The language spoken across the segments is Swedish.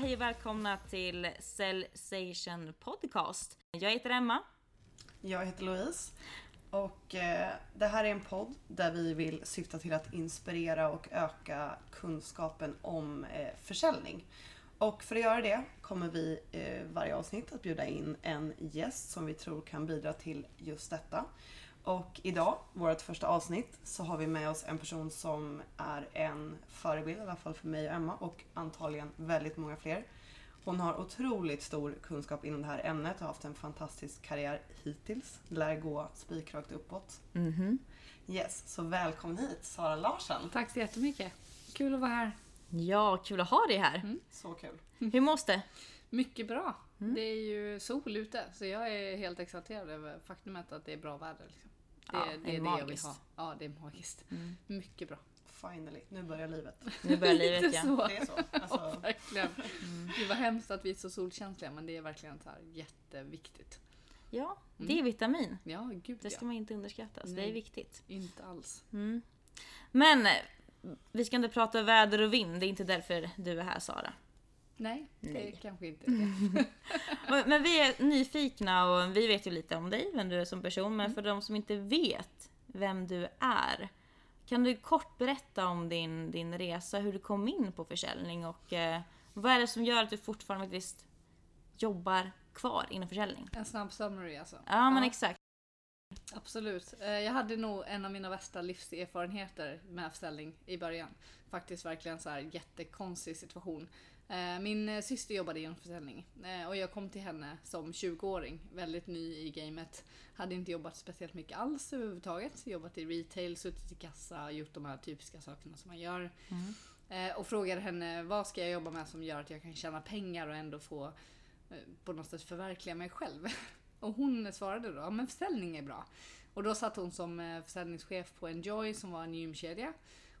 Hej och välkomna till Cellsation Podcast. Jag heter Emma. Jag heter Louise. Och eh, det här är en podd där vi vill syfta till att inspirera och öka kunskapen om eh, försäljning. Och för att göra det kommer vi eh, varje avsnitt att bjuda in en gäst som vi tror kan bidra till just detta. Och idag, vårt första avsnitt, så har vi med oss en person som är en förebild, i alla fall för mig och Emma och antagligen väldigt många fler. Hon har otroligt stor kunskap inom det här ämnet och har haft en fantastisk karriär hittills. Lär gå spikrakt uppåt. Mhm. Yes, så välkommen hit Sara Larsen. Tack så jättemycket. Kul att vara här. Ja, kul att ha dig här. Så kul. Hur mås det? Mycket bra. Mm. Det är ju sol ute så jag är helt exalterad över faktumet att det är bra väder. Liksom. Det, Ja, det är det det är jag vill magiskt. ha. Ja, det är magiskt. Mm. Mycket bra. Finally, nu börjar livet. Nu börjar livet Lite ja. så. Det är så. Alltså, Verkligen. Mm. Det var hemskt att vi är så solkänsliga men det är verkligen så här jätteviktigt. Ja, D-vitamin. Ja, gud Det ska ja. man inte underskatta, så det är Nej. viktigt. Inte alls. Mm. Men eh, vi ska inte prata väder och vind, det är inte därför du är här Sara. Nej, det Nej. kanske inte det. Men vi är nyfikna och vi vet ju lite om dig, vem du är som person. Men för de som inte vet vem du är. Kan du kort berätta om din, din resa, hur du kom in på försäljning och eh, vad är det som gör att du fortfarande faktiskt jobbar kvar inom försäljning? En snabb summary alltså. Ja men exakt. Absolut. Eh, Jag hade nog en av mina värsta livserfarenheter med försäljning i början. Faktiskt verkligen så här jättekonstig situation. Eh, Min eh, syster jobbade inom försäljning eh, och jag kom till henne som 20-åring, väldigt ny i gamet. Hade inte jobbat speciellt mycket alls överhuvudtaget. Jobbat i retail, suttit i kassa, gjort de här typiska sakerna som man gör. Eh, Och frågade henne vad ska jag jobba med som gör att jag kan tjäna pengar och ändå få på något sätt förverkliga mig själv. Och hon svarade då, men försäljning är bra. Och då satt hon som försäljningschef på Enjoy som var en gymkedja.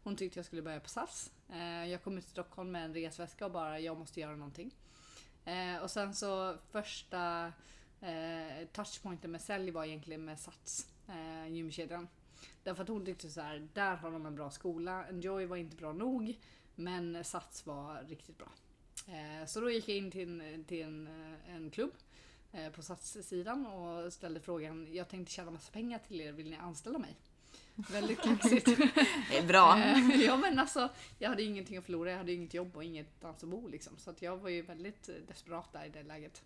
Hon tyckte jag skulle börja på SAS. Eh, jag kom ut till Stockholm med en resväska och bara, jag måste göra någonting. Eh, och sen så första eh, touchpointen med sälj var egentligen med Sats, gymkedjan. Därför att hon tyckte så här, där har de en bra skola. Enjoy var inte bra nog, men Sats var riktigt bra. Så då gick jag in till en, till en, en klubb på Sats-sidan och ställde frågan, jag tänkte tjäna massa pengar till er, vill ni anställa mig? Väldigt kaxigt. Det är bra. Eh, ja men alltså, jag hade ju ingenting att förlora, jag hade ju inget jobb och ingenstans att bo liksom. Så att jag var ju väldigt eh, desperat där i det läget.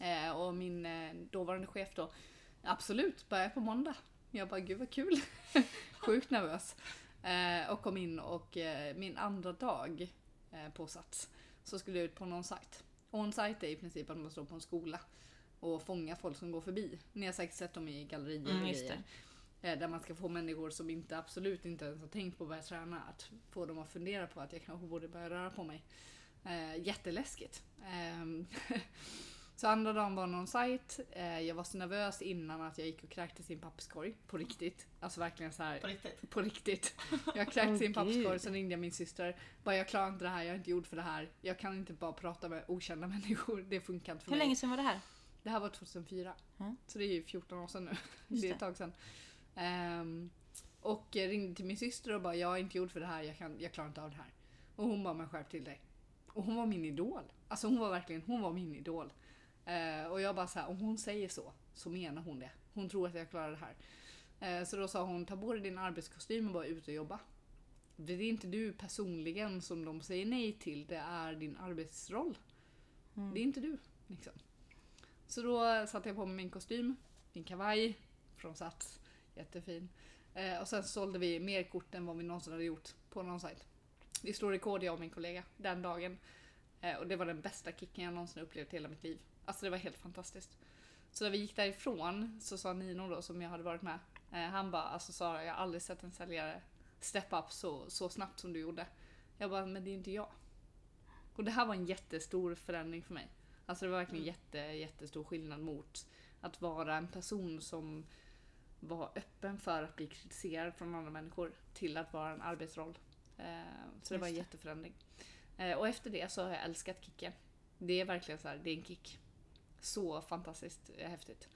Eh, och min dåvarande chef då, absolut, börja på måndag. Jag bara, gud vad kul. Sjukt nervös. Och kom in och min andra dag eh, på Sats så skulle jag ut på någon sajt. On-site är i princip att man står på en skola och fångar folk som går förbi. Ni har säkert sett dem i gallerier Mm, och grejer. Eh, Där man ska få människor som inte absolut inte ens har tänkt på att börja träna att få dem att fundera på att jag kanske borde börja röra på mig. Eh, jätteläskigt. Ehm, så andra dagen var någon sajt. Eh, jag var så nervös innan att jag gick och kräktes i en papperskorg. På riktigt. Alltså verkligen så här. på riktigt. På riktigt. Jag kräktes i en papperskorg, sen ringde jag min syster. Bara jag klarar inte det här, jag är inte gjord för det här. Jag kan inte bara prata med okända människor. Det funkar inte för Hur mig. länge sedan var det här? Det här var 2004. Mm. Så det är ju 14 år sedan nu. Just det är ett tag sedan. Ehm, och ringde till min syster och bara jag är inte gjord för det här, jag, kan, jag klarar inte av det här. Och hon bara men skärp till dig. Och hon var min idol. Alltså hon var verkligen, hon var min idol. Eh, och jag bara så här, om hon säger så, så menar hon det. Hon tror att jag klarar det här. Eh, så då sa hon, ta på dig din arbetskostym och bara ut och jobba. Det är inte du personligen som de säger nej till, det är din arbetsroll. Mm. Det är inte du. Liksom. Så då satte jag på mig min kostym, min kavaj från Sats. Jättefin. Eh, och sen sålde vi mer kort än vad vi någonsin hade gjort på någon sajt. Vi slog rekord jag och min kollega den dagen. Eh, och det var den bästa kicken jag någonsin upplevt i hela mitt liv. Alltså det var helt fantastiskt. Så när vi gick därifrån så sa Nino då som jag hade varit med. Eh, han bara alltså Sara jag har aldrig sett en säljare step up så, så snabbt som du gjorde. Jag bara men det är inte jag. Och det här var en jättestor förändring för mig. Alltså det var verkligen jätte, jättestor skillnad mot att vara en person som var öppen för att bli kritiserad från andra människor till att vara en arbetsroll. Eh, så det var en jätteförändring. Eh, och efter det så har jag älskat kicken. Det är verkligen så här, det är en kick. Så fantastiskt eh, häftigt.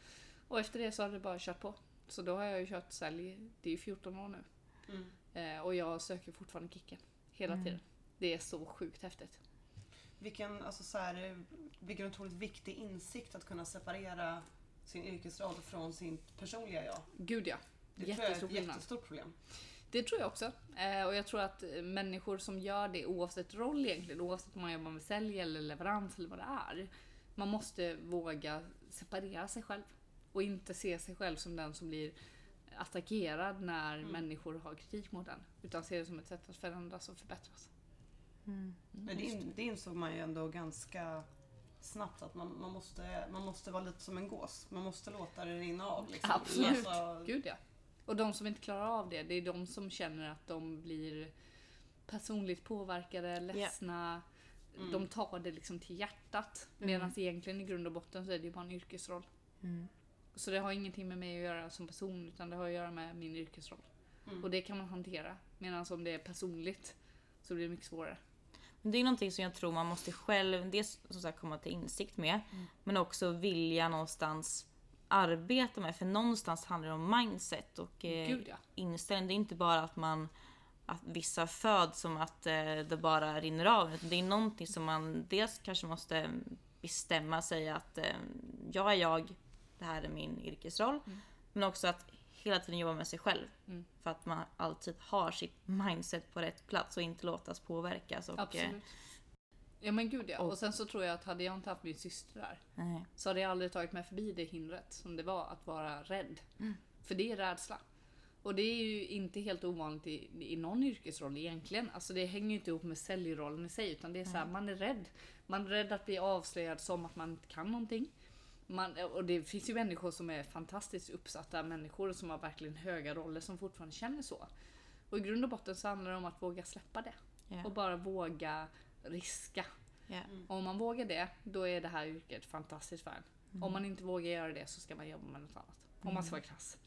Och efter det så har det bara kört på. Så då har jag ju kört sälj, det är ju 14 år nu. Mm. Eh, och jag söker fortfarande kicken. Hela Mm. tiden. Det är så sjukt häftigt. vilken, alltså så här, vilken otroligt viktig insikt att kunna separera sin yrkesroll från sin personliga jag. Gud ja. Det tror jag är ett jättestort problem. Det tror jag också. Eh, och jag tror att eh, människor som gör det oavsett roll egentligen, oavsett om man jobbar med sälj eller leverans eller vad det är. Man måste våga separera sig själv. Och inte se sig själv som den som blir attackerad när Mm. människor har kritik mot den. Utan se det som ett sätt att förändras och förbättras. Mm. Men det, in, det insåg man ju ändå ganska snabbt att man, man, måste, man måste vara lite som en gås. Man måste låta det rinna av. Liksom. Absolut. Alltså, Gud ja. Och de som inte klarar av det, det är de som känner att de blir personligt påverkade, ledsna. Mm. De tar det liksom till hjärtat. Mm. Medan egentligen i grund och botten så är det ju bara en yrkesroll. Mm. Så det har ingenting med mig att göra som person utan det har att göra med min yrkesroll. Mm. Och det kan man hantera. Medan om det är personligt så blir det mycket svårare. Det är någonting som jag tror man måste själv dels som sagt komma till insikt med. Mm. Men också vilja någonstans arbeta med. För någonstans handlar det om mindset och eh, Gud ja. inställning. Det är inte bara att man att vissa föds som att eh, det bara rinner av. Det är någonting som man dels kanske måste bestämma sig att eh, jag är jag, det här är min yrkesroll. Mm. Men också att hela tiden jobba med sig själv. Mm. För att man alltid har sitt mindset på rätt plats och inte låtas påverkas. Och, eh, Absolut. Ja men gud ja. och- Och sen så tror jag att hade jag inte haft min syster där nej. så hade jag aldrig tagit mig förbi det hindret som det var att vara rädd. Mm. För det är rädsla. Och det är ju inte helt ovanligt i, i någon yrkesroll egentligen. Alltså det hänger ju inte ihop med säljrollen i sig utan det är så här, man är rädd. Man är rädd att bli avslöjad som att man inte kan någonting. Man, och det finns ju människor som är fantastiskt uppsatta människor som har verkligen höga roller som fortfarande känner så. Och i grund och botten så handlar det om att våga släppa det. Ja. Och bara våga riska. Ja. Och om man vågar det, då är det här yrket fantastiskt för en. Om man inte vågar göra det så ska man jobba med något annat. Om man ska vara krass.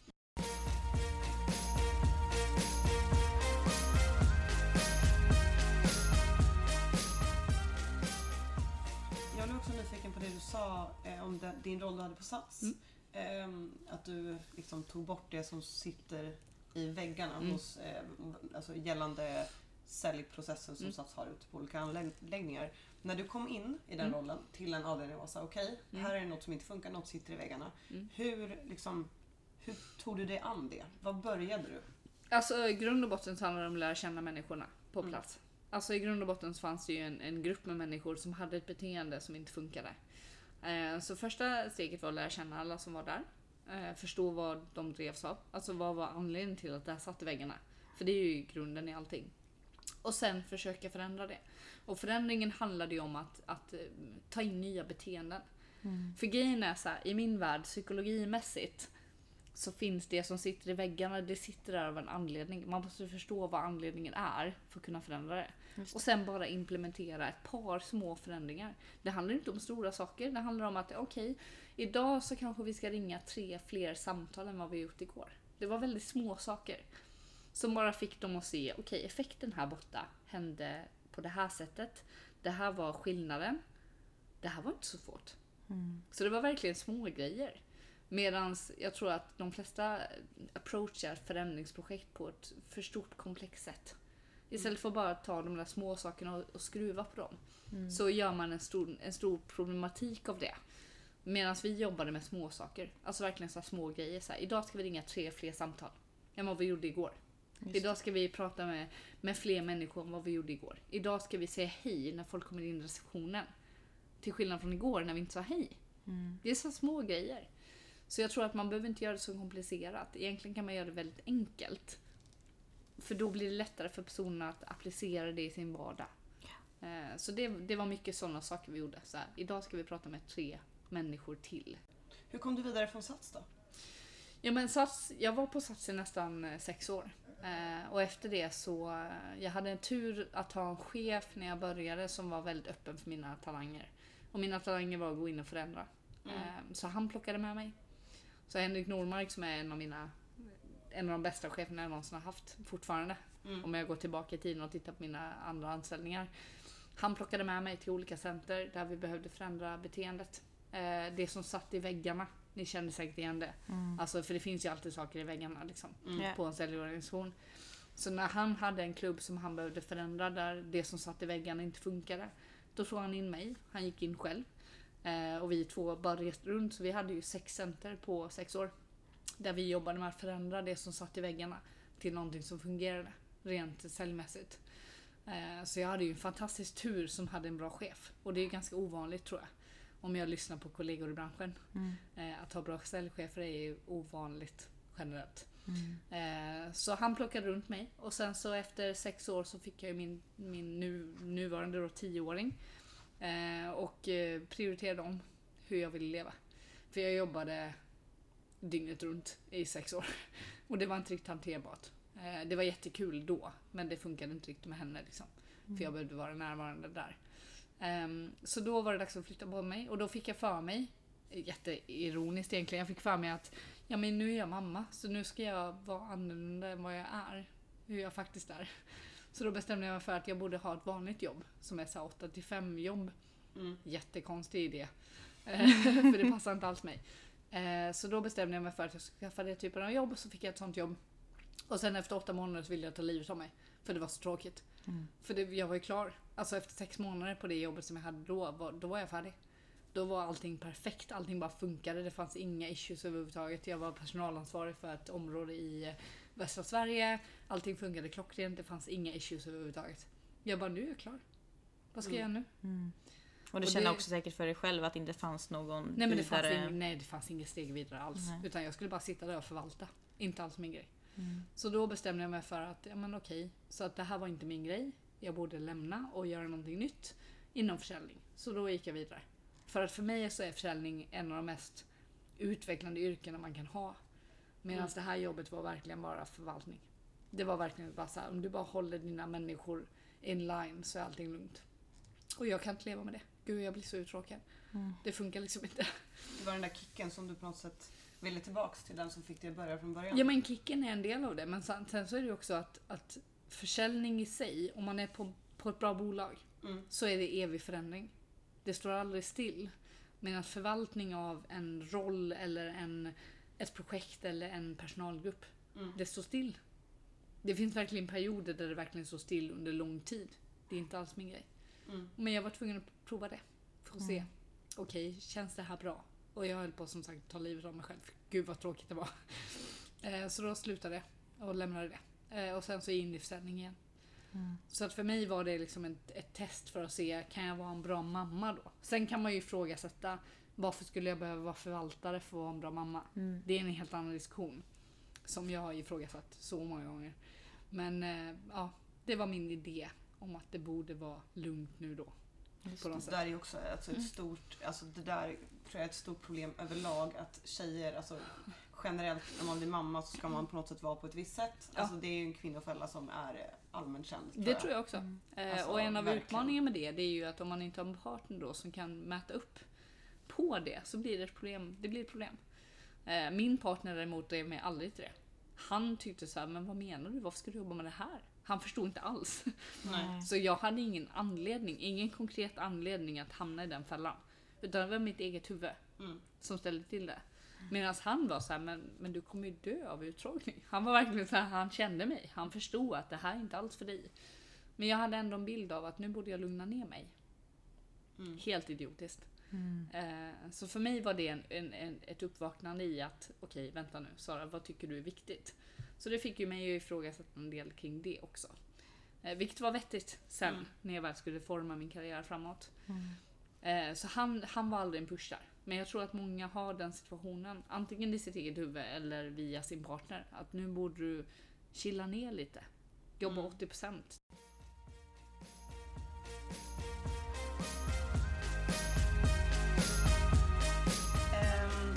På det du sa eh, om den, din roll du hade på Sats. Mm. Ehm, att du liksom tog bort det som sitter i väggarna Mm. hos, eh, alltså gällande säljprocessen som Mm. Sats har ute på olika anläggningar. När du kom in i den Mm. rollen till en avdelning och sa okej, Mm. här är det något som inte funkar, något sitter i väggarna. Mm. Hur, liksom, hur tog du dig an det? Vad började du? Alltså i grund och botten så handlar det om att lära känna människorna på Mm. plats. Alltså i grund och botten så fanns det ju en, en grupp med människor som hade ett beteende som inte funkade. Eh, så första steget var att lära känna alla som var där. Eh, förstå vad de drevs av. Alltså vad var anledningen till att det här satt i väggarna. För det är ju grunden i allting. Och sen försöka förändra det. Och förändringen handlade ju om att, att eh, ta in nya beteenden. Mm. För grejen är så här, i min värld psykologimässigt så finns det som sitter i väggarna, det sitter där av en anledning. Man måste förstå vad anledningen är för att kunna förändra det. Och sen bara implementera ett par små förändringar. Det handlar inte om stora saker, det handlar om att okej, idag så kanske vi ska ringa tre fler samtal än vad vi gjort igår. Det var väldigt små saker. Som bara fick dem att se, okej effekten här borta hände på det här sättet. Det här var skillnaden. Det här var inte så svårt. Mm. Så det var verkligen små grejer. Medan jag tror att de flesta approachar förändringsprojekt på ett för stort komplext sätt. Istället för att bara ta de där små sakerna och, och skruva på dem. Mm. Så gör man en stor, en stor problematik av det. Medan vi jobbade med små saker. Alltså verkligen så små grejer. Så här, idag ska vi ringa tre fler samtal än vad vi gjorde igår. Just Idag ska vi prata med, med fler människor än vad vi gjorde igår. Idag ska vi säga hej när folk kommer in i receptionen. Till skillnad från igår när vi inte sa hej. Mm. Det är så små grejer. Så jag tror att man behöver inte göra det så komplicerat. Egentligen kan man göra det väldigt enkelt. För då blir det lättare för personerna att applicera det i sin vardag. Eh, Så det, det var mycket sådana saker vi gjorde. Så här, idag ska vi prata med tre människor till. Hur kom du vidare från Sats då? Ja, men Sats, jag var på Sats i nästan eh, sex år. Eh, och efter det så, eh, jag hade en tur att ha en chef när jag började som var väldigt öppen för mina talanger. Och mina talanger var att gå in och förändra. Mm. Eh, så han plockade med mig. Så Henrik Normark som är en av mina en av de bästa cheferna jag någonsin har haft fortfarande. Mm. Om jag går tillbaka i tiden och tittar på mina andra anställningar. Han plockade med mig till olika center där vi behövde förändra beteendet. Eh, det som satt i väggarna. Ni känner säkert igen det. Mm. Alltså för det finns ju alltid saker i väggarna liksom, Mm. På en säljorganisation. Så när han hade en klubb som han behövde förändra där det som satt i väggarna inte funkade. Då tog han in mig, han gick in själv. Eh, och vi två bara reste runt, så vi hade ju sex center på sex år. Där vi jobbade med att förändra det som satt i väggarna till någonting som fungerade rent säljmässigt. Eh, så jag hade ju en fantastisk tur som hade en bra chef. Och det är ganska ovanligt tror jag. Om jag lyssnar på kollegor i branschen. Mm. Eh, att ha bra säljchefer är ju ovanligt generellt. Mm. Eh, så han plockade runt mig och sen så efter sex år så fick jag min, min nu, nuvarande då tioåring. Och prioriterade om hur jag ville leva. För jag jobbade dygnet runt i sex år. Och det var inte riktigt hanterbart. Eh, det var jättekul då, men det funkade inte riktigt med henne. Liksom. För jag behövde vara närvarande där. Ehm, så då var det dags att flytta på mig och då fick jag för mig, jätteironiskt egentligen, jag fick för mig att ja men nu är jag mamma så nu ska jag vara annorlunda än vad jag är. Hur jag faktiskt är. Så då bestämde jag mig för att jag borde ha ett vanligt jobb som är så här 8 till 5 jobb. Mm. Jättekonstig idé. För det passar inte alls mig. Eh, Så då bestämde jag mig för att jag skulle skaffa det typen av jobb så fick jag ett sånt jobb. Och sen efter åtta månader så ville jag ta livet av mig. För det var så tråkigt. Mm. För det, jag var ju klar. Alltså efter sex månader på det jobbet som jag hade då, var, då var jag färdig. Då var allting perfekt, allting bara funkade. Det fanns inga issues överhuvudtaget. Jag var personalansvarig för ett område i eh, västra Sverige. Allting funkade klockrent, det fanns inga issues överhuvudtaget. Jag bara, nu är jag klar. Vad ska jag göra nu? Mm. Och du Och känner det- också säkert för dig själv att det inte fanns någon Nej men det fanns, vidare... ing, nej, det fanns inget steg vidare alls. Nej. Utan jag skulle bara sitta där och förvalta. Inte alls min grej. Mm. Så då bestämde jag mig för att, ja men okej, så att det här var inte min grej. Jag borde lämna och göra någonting nytt inom försäljning. Så då gick jag vidare. För att för mig så är försäljning en av de mest utvecklande yrkena man kan ha. Medan Mm. det här jobbet var verkligen bara förvaltning. Det var verkligen bara så här, om du bara håller dina människor in line så är allting lugnt. Och jag kan inte leva med det. Gud, jag blir så uttråkad. Mm. Det funkar liksom inte. Det var den där kicken som du på något sätt ville tillbaks till, den som fick dig att börja från början. Ja men kicken är en del av det. Men sen, sen så är det ju också att, att försäljning i sig, om man är på, på ett bra bolag, Mm. så är det evig förändring. Det står aldrig still. Medan förvaltning av en roll eller en, ett projekt eller en personalgrupp, Mm. det står still. Det finns verkligen perioder där det verkligen står still under lång tid. Det är inte alls min grej. Mm. Men jag var tvungen att prova det. För att se. Mm. Okej, känns det här bra? Och jag höll på som sagt ta livet av mig själv. Gud vad tråkigt det var. Eh, Så då slutade jag och lämnade det. Eh, Och sen så in i försäljning igen. Mm. Så att för mig var det liksom ett, ett test för att se, kan jag vara en bra mamma då? Sen kan man ju ifrågasätta, varför skulle jag behöva vara förvaltare för att vara en bra mamma? Mm. Det är en helt annan diskussion. Som jag har ifrågasatt så många gånger. Men eh, ja, det var min idé om att det borde vara lugnt nu då. Just På Det sätt. där är också alltså, ett Mm. stort, alltså det där tror jag är ett stort problem överlag att tjejer, alltså generellt när man blir mamma så ska man på något sätt vara på ett visst sätt. Ja. Alltså det är ju en kvinnofälla som är allmänt känd. Det tror jag också. Mm. Eh, Alltså, och en av verkligen. utmaningarna med det, det är ju att om man inte har en partner då som kan mäta upp på det så blir det ett problem. Det blir ett problem. Eh, min partner däremot är med aldrig till det. Han tyckte så här, men vad menar du? Varför ska du jobba med det här? Han förstod inte alls. Nej. Så jag hade ingen anledning, ingen konkret anledning att hamna i den fällan. Utan det var mitt eget huvud Mm. som ställde till det. Medan han var så här, men, men du kommer ju dö av uttråkning. Han var verkligen så här, han kände mig. Han förstod att det här är inte alls för dig. Men jag hade ändå en bild av att nu borde jag lugna ner mig. Mm. Helt idiotiskt. Mm. Eh, så för mig var det en, en, en, ett uppvaknande i att, okej vänta nu Sara, vad tycker du är viktigt? Så det fick ju mig att ifrågasätta en del kring det också. Eh, vilket var vettigt sen Mm. när jag väl skulle forma min karriär framåt. Mm. Eh, så han, han var aldrig en push där. Men jag tror att många har den situationen, antingen i sitt eget huvud eller via sin partner. Att nu borde du chilla ner lite. Jobba Mm. 80%. Ehm,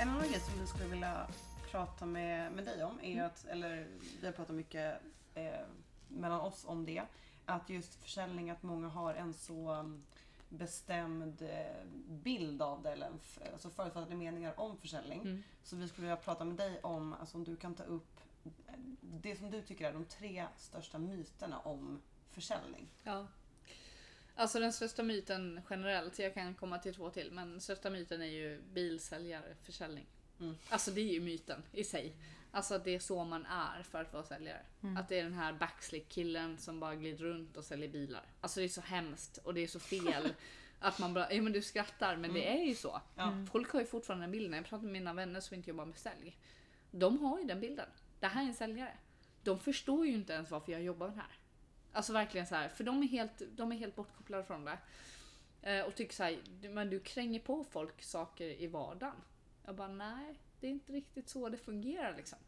en annan grej som vi skulle vilja prata med, med dig om är Mm. att, eller vi har pratat mycket eh, mellan oss om det, att just försäljning, att många har en så um, bestämd eh, bild av det, eller alltså förutfattade meningar om försäljning. Mm. Så vi skulle vilja prata med dig om, alltså om du kan ta upp eh, det som du tycker är de tre största myterna om försäljning. Ja. Alltså den största myten generellt, jag kan komma till två till, men största myten är ju bilsäljarförsäljning. Mm. Alltså det är ju myten i sig. Alltså att det är så man är för att vara säljare. Att det är den här backslick-killen som bara glider runt och säljer bilar. Alltså det är så hemskt och det är så fel. att man bara, ja men du skrattar men det är ju så. Ja. Folk har ju fortfarande den bilden. Jag pratar med mina vänner som inte jobbar med sälj. De har ju den bilden. Det här är en säljare. De förstår ju inte ens varför jag jobbar med det här. Alltså verkligen så här, för de är helt, de är helt bortkopplade från det. Eh, och tycker så här, "Du- men du kränger på folk saker i vardagen. Jag bara, nej, det är inte riktigt så det fungerar liksom.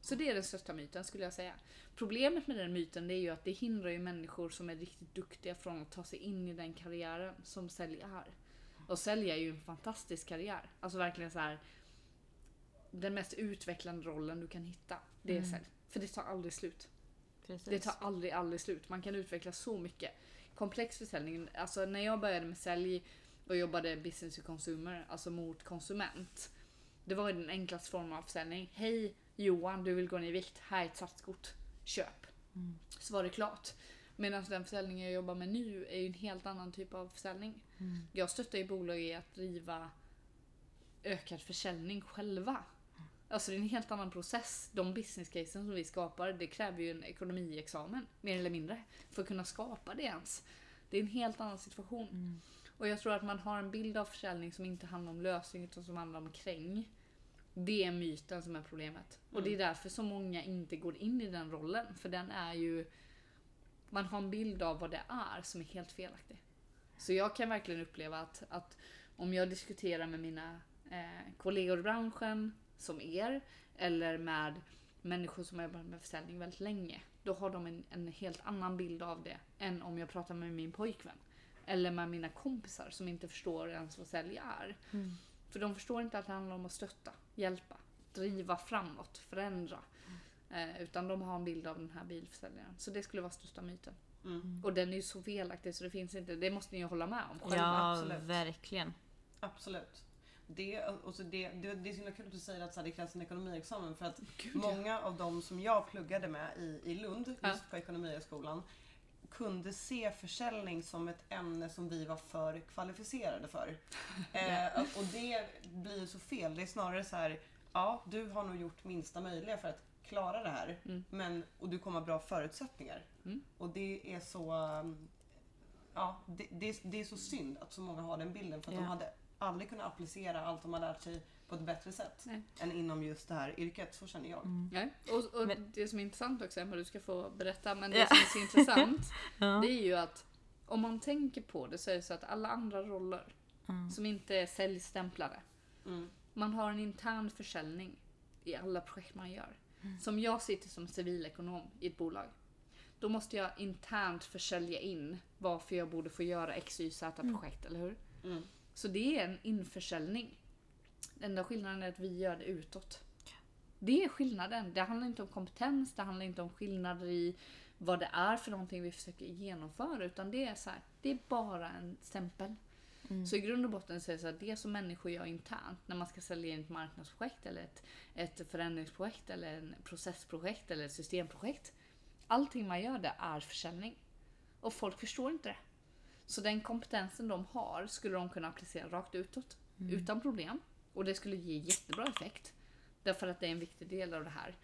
Så det är den största myten skulle jag säga. Problemet med den myten det är ju att det hindrar ju människor som är riktigt duktiga från att ta sig in i den karriären som sälj är. Och sälj är ju en fantastisk karriär. Alltså verkligen så här. Den mest utvecklande rollen du kan hitta, det är sälj. För det tar aldrig slut. Precis. Det tar aldrig, aldrig slut. Man kan utveckla så mycket. Komplex försäljning. Alltså när jag började med sälj och jobbade business to consumer, alltså mot konsument. Det var den enklaste formen av försäljning. Hej Johan, du vill gå ner i vikt. Här är ett satskort. Köp. Så var det klart. Medan den försäljningen jag jobbar med nu är en helt annan typ av försäljning. Jag stöttar ju bolag i att driva ökad försäljning själva. Alltså det är en helt annan process. De business casen som vi skapar, det kräver ju en ekonomiexamen, mer eller mindre, för att kunna skapa det ens. Det är en helt annan situation. Och jag tror att man har en bild av försäljning som inte handlar om lösning utan som handlar om kräng. Det är myten som är problemet. Och det är därför så många inte går in i den rollen. För den är ju... Man har en bild av vad det är som är helt felaktig. Så jag kan verkligen uppleva att, att om jag diskuterar med mina eh, kollegor i branschen, som er, eller med människor som har jobbat med försäljning väldigt länge. Då har de en, en helt annan bild av det än om jag pratar med min pojkvän. Eller med mina kompisar som inte förstår ens vad sälj är. För de förstår inte att det handlar om att stötta, hjälpa, driva framåt, förändra. Eh, utan de har en bild av den här bilförsäljaren. Så det skulle vara största myten. Mm. Och den är ju så felaktig så det finns inte. Det måste ni ju hålla med om själva. Ja, absolut. verkligen. Absolut. Det, och så det, det, det är så himla kul att du säger att så här, det krävs en ekonomiexamen för att Gud, ja. många av dem som jag pluggade med i, i Lund, just Ja. på Ekonomihögskolan, kunde se försäljning som ett ämne som vi var för kvalificerade för. eh, och det blir ju så fel. Det är snarare så här, ja du har nog gjort minsta möjliga för att klara det här. Mm. Men, och du kommer ha bra förutsättningar. Mm. Och det är så um, Ja, det, det, det är så synd att så många har den bilden för att Ja. de hade aldrig kunnat applicera allt de har lärt sig på ett bättre sätt Nej. än inom just det här yrket. Så känner jag. Nej. Och, och Men- det som är intressant också, Emma, du ska få berätta, men det Ja. som är så intressant, Ja. det är ju att om man tänker på det så är det så att alla andra roller Mm. som inte är säljstämplade, Mm. man har en intern försäljning i alla projekt man gör. Som jag sitter som civilekonom i ett bolag. Då måste jag internt försälja in varför jag borde få göra X, Y, Z projekt, eller hur? Mm. Så det är en införsäljning. Enda skillnaden är att vi gör det utåt. Det är skillnaden. Det handlar inte om kompetens, det handlar inte om skillnader i vad det är för någonting vi försöker genomföra. Utan det är så här, det är bara en stämpel. Så i grund och botten så är det så att det som människor gör internt när man ska sälja in ett marknadsprojekt eller ett, ett förändringsprojekt eller en processprojekt eller ett systemprojekt. Allting man gör där är försäljning. Och folk förstår inte det. Så den kompetensen de har skulle de kunna applicera rakt utåt. Utan problem. Och det skulle ge jättebra effekt. Därför att det är en viktig del av det här.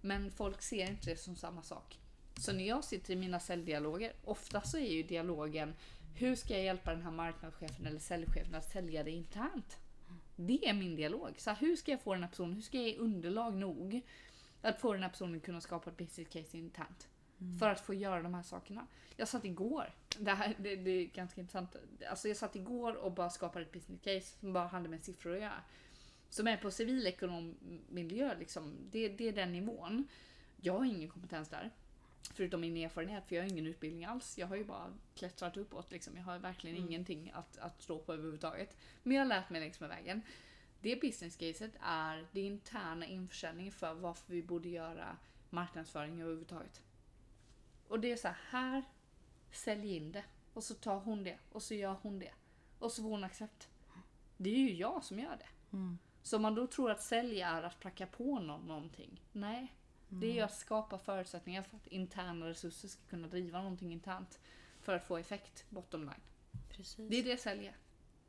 Men folk ser inte det som samma sak. Så när jag sitter i mina säljdialoger, ofta så är ju dialogen hur ska jag hjälpa den här marknadschefen eller säljchefen att sälja det internt? Det är min dialog. Så här, hur ska jag få den här personen, hur ska jag ge underlag nog att få den här personen att kunna skapa ett business case internt? För att få göra de här sakerna. Jag satt igår, det, här, det, det är ganska intressant. Alltså jag satt igår och bara skapade ett business case som bara hade med siffror att göra. Som är på civilekonommiljö, liksom. det, det är den nivån. Jag har ingen kompetens där. Förutom min erfarenhet, för jag har ingen utbildning alls. Jag har ju bara klättrat uppåt. Liksom. Jag har verkligen Mm. ingenting att, att stå på överhuvudtaget. Men jag har lärt mig längs med vägen. Det business caset är det interna införsäljningen för varför vi borde göra marknadsföring överhuvudtaget. Och det är så här, här sälj in det. Och så tar hon det. Och så gör hon det. Och så får hon accept. Det är ju jag som gör det. Mm. Så om man då tror att sälja är att pracka på någon någonting. Nej. Det är ju att skapa förutsättningar för att interna resurser ska kunna driva någonting internt. För att få effekt, bottom line. Precis. Det är det sälja.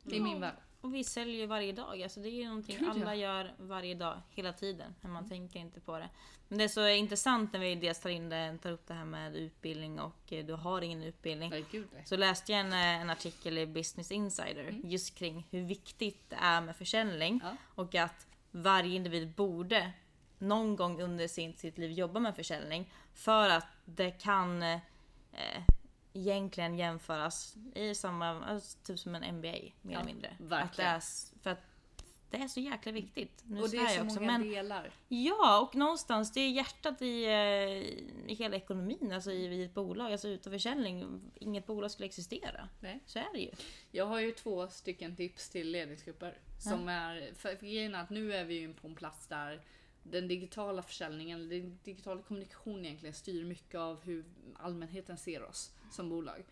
I Ja. min värld. Och vi säljer ju varje dag. Alltså det är ju någonting Gud, ja. alla gör varje dag, hela tiden. Men man tänker inte på det. Men det är så intressant när vi dels tar, in det, tar upp det här med utbildning och eh, du har ingen utbildning. Nej, gud nej. Så läste jag en, eh, en artikel i Business Insider just kring hur viktigt det är med försäljning. Ja. Och att varje individ borde någon gång under sin, sitt liv jobba med försäljning. För att det kan eh, egentligen jämföras i samma, alltså, typ som en MBA mer Ja, eller mindre. Att det verkligen. är, s- för att det är så jäkla viktigt. Nu Och det är så också, många men delar. Ja, och någonstans, det är hjärtat i, eh, i hela ekonomin, alltså i, i ett bolag. Alltså utan försäljning, inget bolag skulle existera. Nej. Så är det ju. Jag har ju två stycken tips till ledningsgrupper. Som är, för för grejen är att nu är vi ju på en plats där den digitala försäljningen, den digitala kommunikationen egentligen styr mycket av hur allmänheten ser oss som bolag.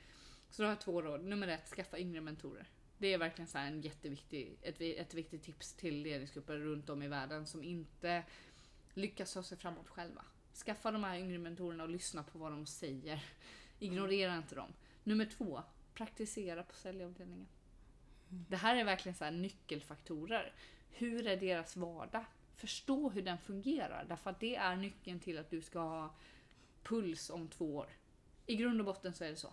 Så då har jag två råd. Nummer ett, skaffa yngre mentorer. Det är verkligen så en jätteviktig, ett, ett viktigt tips till ledningsgrupper runt om i världen som inte lyckas ta sig framåt själva. Skaffa de här yngre mentorerna och lyssna på vad de säger. Ignorera inte dem. Nummer två, praktisera på säljavdelningen. Det här är verkligen så nyckelfaktorer. Hur är deras vardag? Förstå hur den fungerar, därför att det är nyckeln till att du ska ha puls om två år. I grund och botten så är det så.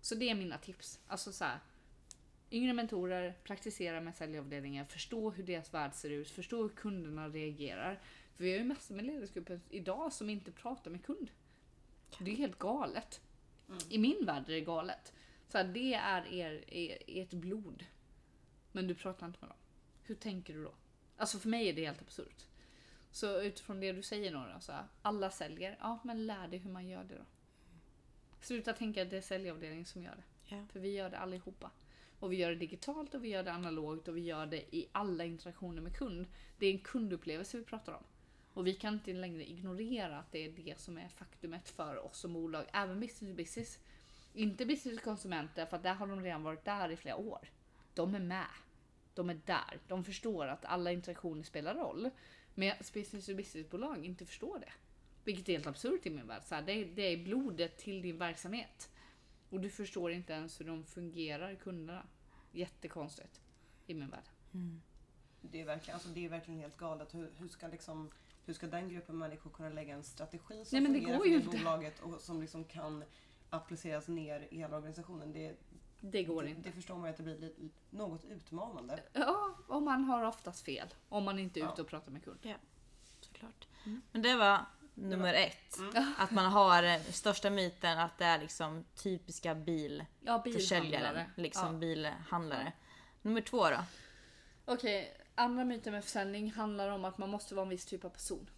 Så det är mina tips. Alltså så här, Yngre mentorer, praktisera med säljavdelningen, förstå hur deras värld ser ut, förstå hur kunderna reagerar. För vi har ju massor med ledningsgrupper idag som inte pratar med kund. Det är helt galet. I min värld är det galet. Så här, det är er, er, ert blod. Men du pratar inte med dem. Hur tänker du då? Alltså för mig är det helt absurt. Så utifrån det du säger Nora, så här, alla säljer. Ja, men lär dig hur man gör det då. Sluta tänka att det är säljavdelningen som gör det. Ja. För vi gör det allihopa. Och vi gör det digitalt och vi gör det analogt och vi gör det i alla interaktioner med kund. Det är en kundupplevelse vi pratar om. Och vi kan inte längre ignorera att det är det som är faktumet för oss som bolag, även business to business. Inte business to konsumenter, för där har de redan varit där i flera år. De är med. De är där. De förstår att alla interaktioner spelar roll. Men business to business-bolag inte förstår det. Vilket är helt absurt i min värld. Så här, det, är, det är blodet till din verksamhet. Och du förstår inte ens hur de fungerar, kunderna. Jättekonstigt i min värld. Det är verkligen, alltså det är verkligen helt galet. Hur, hur, ska liksom, hur ska den gruppen människor kunna lägga en strategi som Nej, men det fungerar går för det bolaget och som liksom kan appliceras ner i hela organisationen? Det, Det går det, inte. det förstår man ju att det blir lite, något utmanande. Ja, och man har oftast fel. Om man inte är Ja. ute och pratar med kund. Såklart. Men det var nummer ett. Mm. Att man har eh, största myten att det är liksom typiska bilförsäljare. Ja, bilhandlare. Liksom Ja. bilhandlare. Nummer två då? Okej, andra myten med försäljning handlar om att man måste vara en viss typ av person.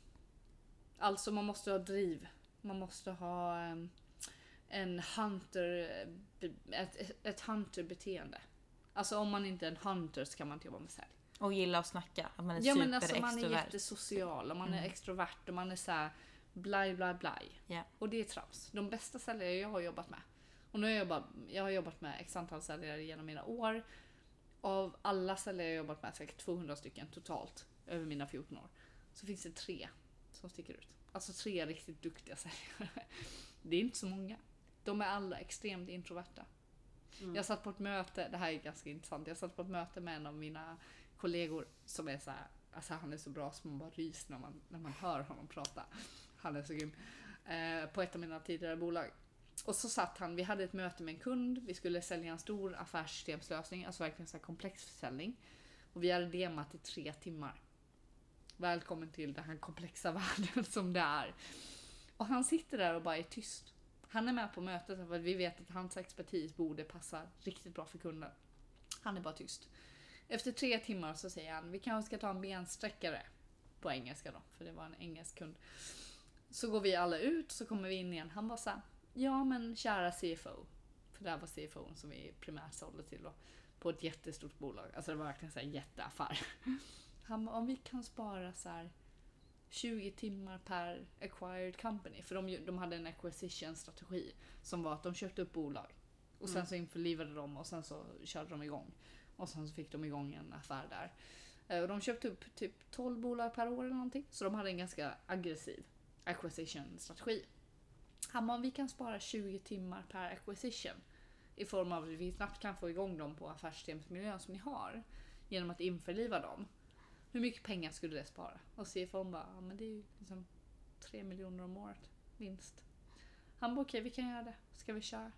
Alltså man måste ha driv. Man måste ha em, en hunter, ett, ett hunter-beteende. Alltså om man inte är en hunter så kan man inte jobba med sälj. Och gilla att snacka. Att man är Ja men alltså man är jättesocial och man är extrovert och man är så här blaj blaj blaj. Ja. Och det är trams. De bästa säljare jag har jobbat med. Och nu har jag jobbat, jag har jobbat med x antal säljare genom mina år. Av alla säljare jag jobbat med, säkert 200 stycken totalt över mina 14 år. Så finns det tre som sticker ut. Alltså tre riktigt duktiga säljare. Det är inte så många. De är alla extremt introverta. Jag satt på ett möte, det här är ganska intressant. Jag satt på ett möte med en av mina kollegor som är så här, alltså han är så bra som man bara ryser när man, när man hör honom prata. Han är så grym. Eh, på ett av mina tidigare bolag. Och så satt han, vi hade ett möte med en kund, vi skulle sälja en stor affärssystemslösning, alltså verkligen så här komplex försäljning. Och vi hade demat i tre timmar. Välkommen till den här komplexa världen som det är. Och han sitter där och bara är tyst. Han är med på mötet för att vi vet att hans expertis borde passa riktigt bra för kunden. Han är bara tyst. Efter tre timmar så säger han, vi kanske ska ta en bensträckare. På engelska då, för det var en engelsk kund. Så går vi alla ut, så kommer vi in igen. Han bara såhär, ja men kära CFO. För det här var CFO som vi primärt sålde till då. På ett jättestort bolag. Alltså det var verkligen här jätteaffär. Han bara, om vi kan spara så här 20 timmar per acquired company. För de, de hade en acquisition strategi. Som var att de köpte upp bolag. Och sen så införlivade de och sen så körde de igång. Och sen så fick de igång en affär där. Eh, och de köpte upp typ 12 bolag per år eller någonting. Så de hade en ganska aggressiv acquisition strategi. Han bara, vi kan spara 20 timmar per acquisition. I form av att vi snabbt kan få igång dem på affärssystemsmiljön som ni har. genom att införliva dem. Hur mycket pengar skulle det spara? Och CFO bara, ja men det är ju liksom 3 miljoner om året vinst. Han bara, okej vi kan göra det. Ska vi köra?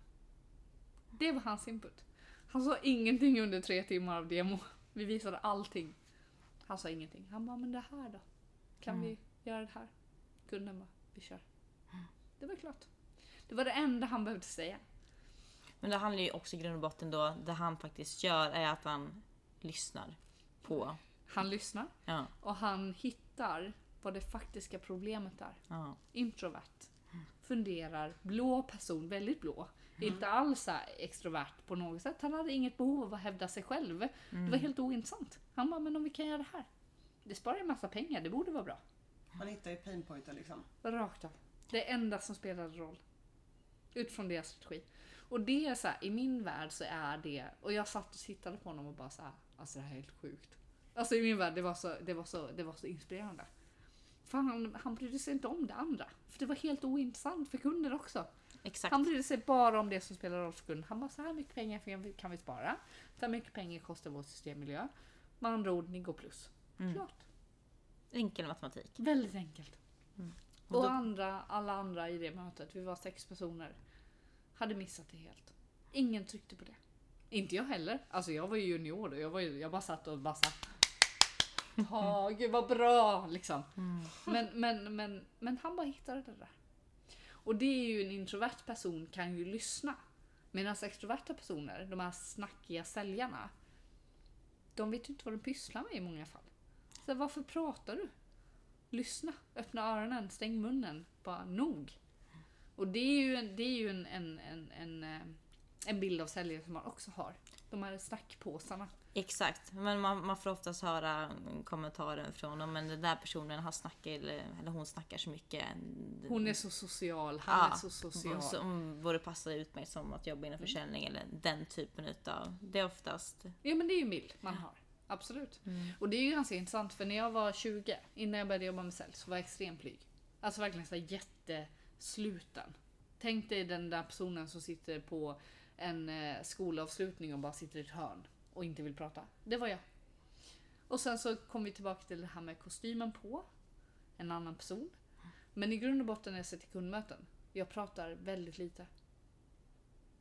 Det var hans input. Han sa ingenting under tre timmar av demo. Vi visade allting. Han sa ingenting. Han bara, men det här då? Kan Mm. vi göra det här? Kunden bara, vi kör. Det var klart. Det var det enda han behövde säga. Men det handlar ju också i grund och botten då, det han faktiskt gör är att han lyssnar på. Han lyssnar Ja, och han hittar vad det faktiska problemet är. ja. Introvert. Funderar, blå person, väldigt blå. Inte alls så extrovert på något sätt. Han hade inget behov av att hävda sig själv. Det var helt ointressant. Han bara, men om vi kan göra det här. Det sparar en massa pengar, det borde vara bra. Man hittar ju painpointen liksom. Rakt av. Det enda som spelade roll. Utifrån deras strategi. Och det är så här, i min värld så är det, och jag satt och tittade på honom och bara så här, alltså det här är helt sjukt. Alltså i min värld, det var så, det var så, det var så inspirerande. För han, han brydde sig inte om det andra. För det var helt ointressant för kunder också. Exakt. Han brydde sig bara om det som spelar roll för kunden. Han bara, så här mycket pengar kan vi spara. Så här mycket pengar kostar vår systemmiljö. Med andra ord, ni går plus. Mm. Klart. Enkel matematik. Väldigt enkelt. Och Och då- andra, alla andra i det mötet, vi var sex personer, hade missat det helt. Ingen tryckte på det. Inte jag heller. Alltså jag var ju junior och jag, var ju, jag bara satt och bara satt. Ja, gud vad bra liksom. Men, men, men, men han bara hittade det där. Och det är ju en introvert person kan ju lyssna. Medan extroverta personer, de här snackiga säljarna, de vet ju inte vad de pysslar med i många fall. Så varför pratar du? Lyssna, öppna öronen, stäng munnen. Bara nog. Och det är ju en, det är ju en, en, en, en, eh, en bild av säljare som man också har. De här snackpåsarna. Exakt, men man, man får oftast höra kommentarer från om men den där personen har snackat eller, eller hon snackar så mycket. Hon är så social, han Ja, är så social. Som borde passa ut mig som att jobba inom försäljning eller den typen utav. Det är oftast... Ja men det är ju en bild man har. Absolut. Och det är ju ganska intressant för när jag var 20, innan jag började jobba med sälj, så var jag extremt blyg. Alltså verkligen så jättesluten. Tänk dig den där personen som sitter på en eh, skolavslutning och bara sitter i ett hörn och inte vill prata. Det var jag. Och sen så kom vi tillbaka till det här med kostymen på. En annan person. Men i grund och botten när jag sitter i kundmöten, jag pratar väldigt lite.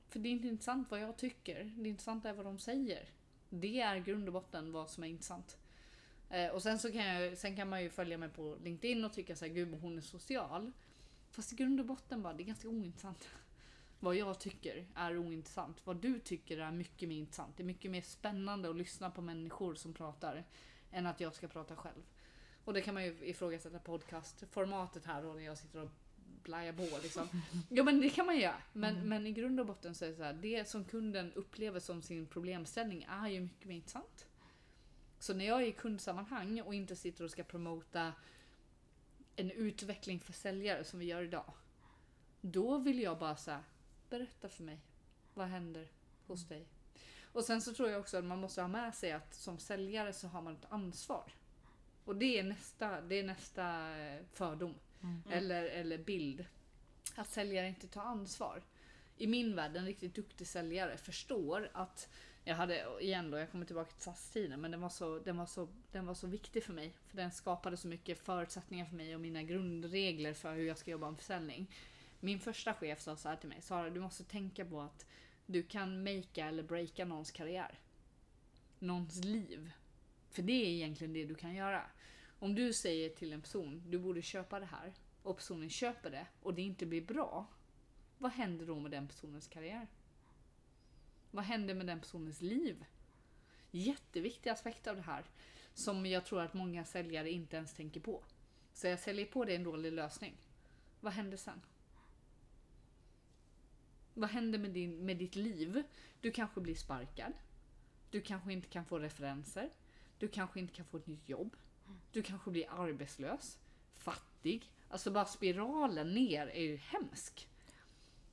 För det är inte intressant vad jag tycker, det intressanta är vad de säger. Det är grund och botten vad som är intressant. Eh, och sen så kan, jag, sen kan man ju följa mig på LinkedIn och tycka såhär, gud hon är social. Fast i grund och botten bara, det är ganska ointressant. Vad jag tycker är ointressant. Vad du tycker är mycket mer intressant. Det är mycket mer spännande att lyssna på människor som pratar än att jag ska prata själv. Och det kan man ju ifrågasätta podcastformatet här då när jag sitter och blajar på liksom. Ja men det kan man göra. Men, men i grund och botten så är det så här, det som kunden upplever som sin problemställning är ju mycket mer intressant. Så när jag är i kundsammanhang och inte sitter och ska promota en utveckling för säljare som vi gör idag. Då vill jag bara säga berätta för mig. Vad händer hos dig? Och sen så tror jag också att man måste ha med sig att som säljare så har man ett ansvar. Och det är nästa, det är nästa eh, fördom. Eller, eller bild. Att säljare inte tar ansvar. I min värld, en riktigt duktig säljare förstår att jag hade, igen då, jag kommer tillbaka till SAS-tiden, men den var, så, den, var så, den var så viktig för mig. För den skapade så mycket förutsättningar för mig och mina grundregler för hur jag ska jobba med försäljning. Min första chef sa så här till mig, Sara du måste tänka på att du kan makea eller breaka någons karriär. Någons liv. För det är egentligen det du kan göra. Om du säger till en person, du borde köpa det här, och personen köper det och det inte blir bra. Vad händer då med den personens karriär? Vad händer med den personens liv? Jätteviktig aspekt av det här. Som jag tror att många säljare inte ens tänker på. Så jag säljer på det en dålig lösning. Vad händer sen? Vad händer med, din, med ditt liv? Du kanske blir sparkad. Du kanske inte kan få referenser. Du kanske inte kan få ett nytt jobb. Du kanske blir arbetslös. Fattig. Alltså bara spiralen ner är ju hemsk.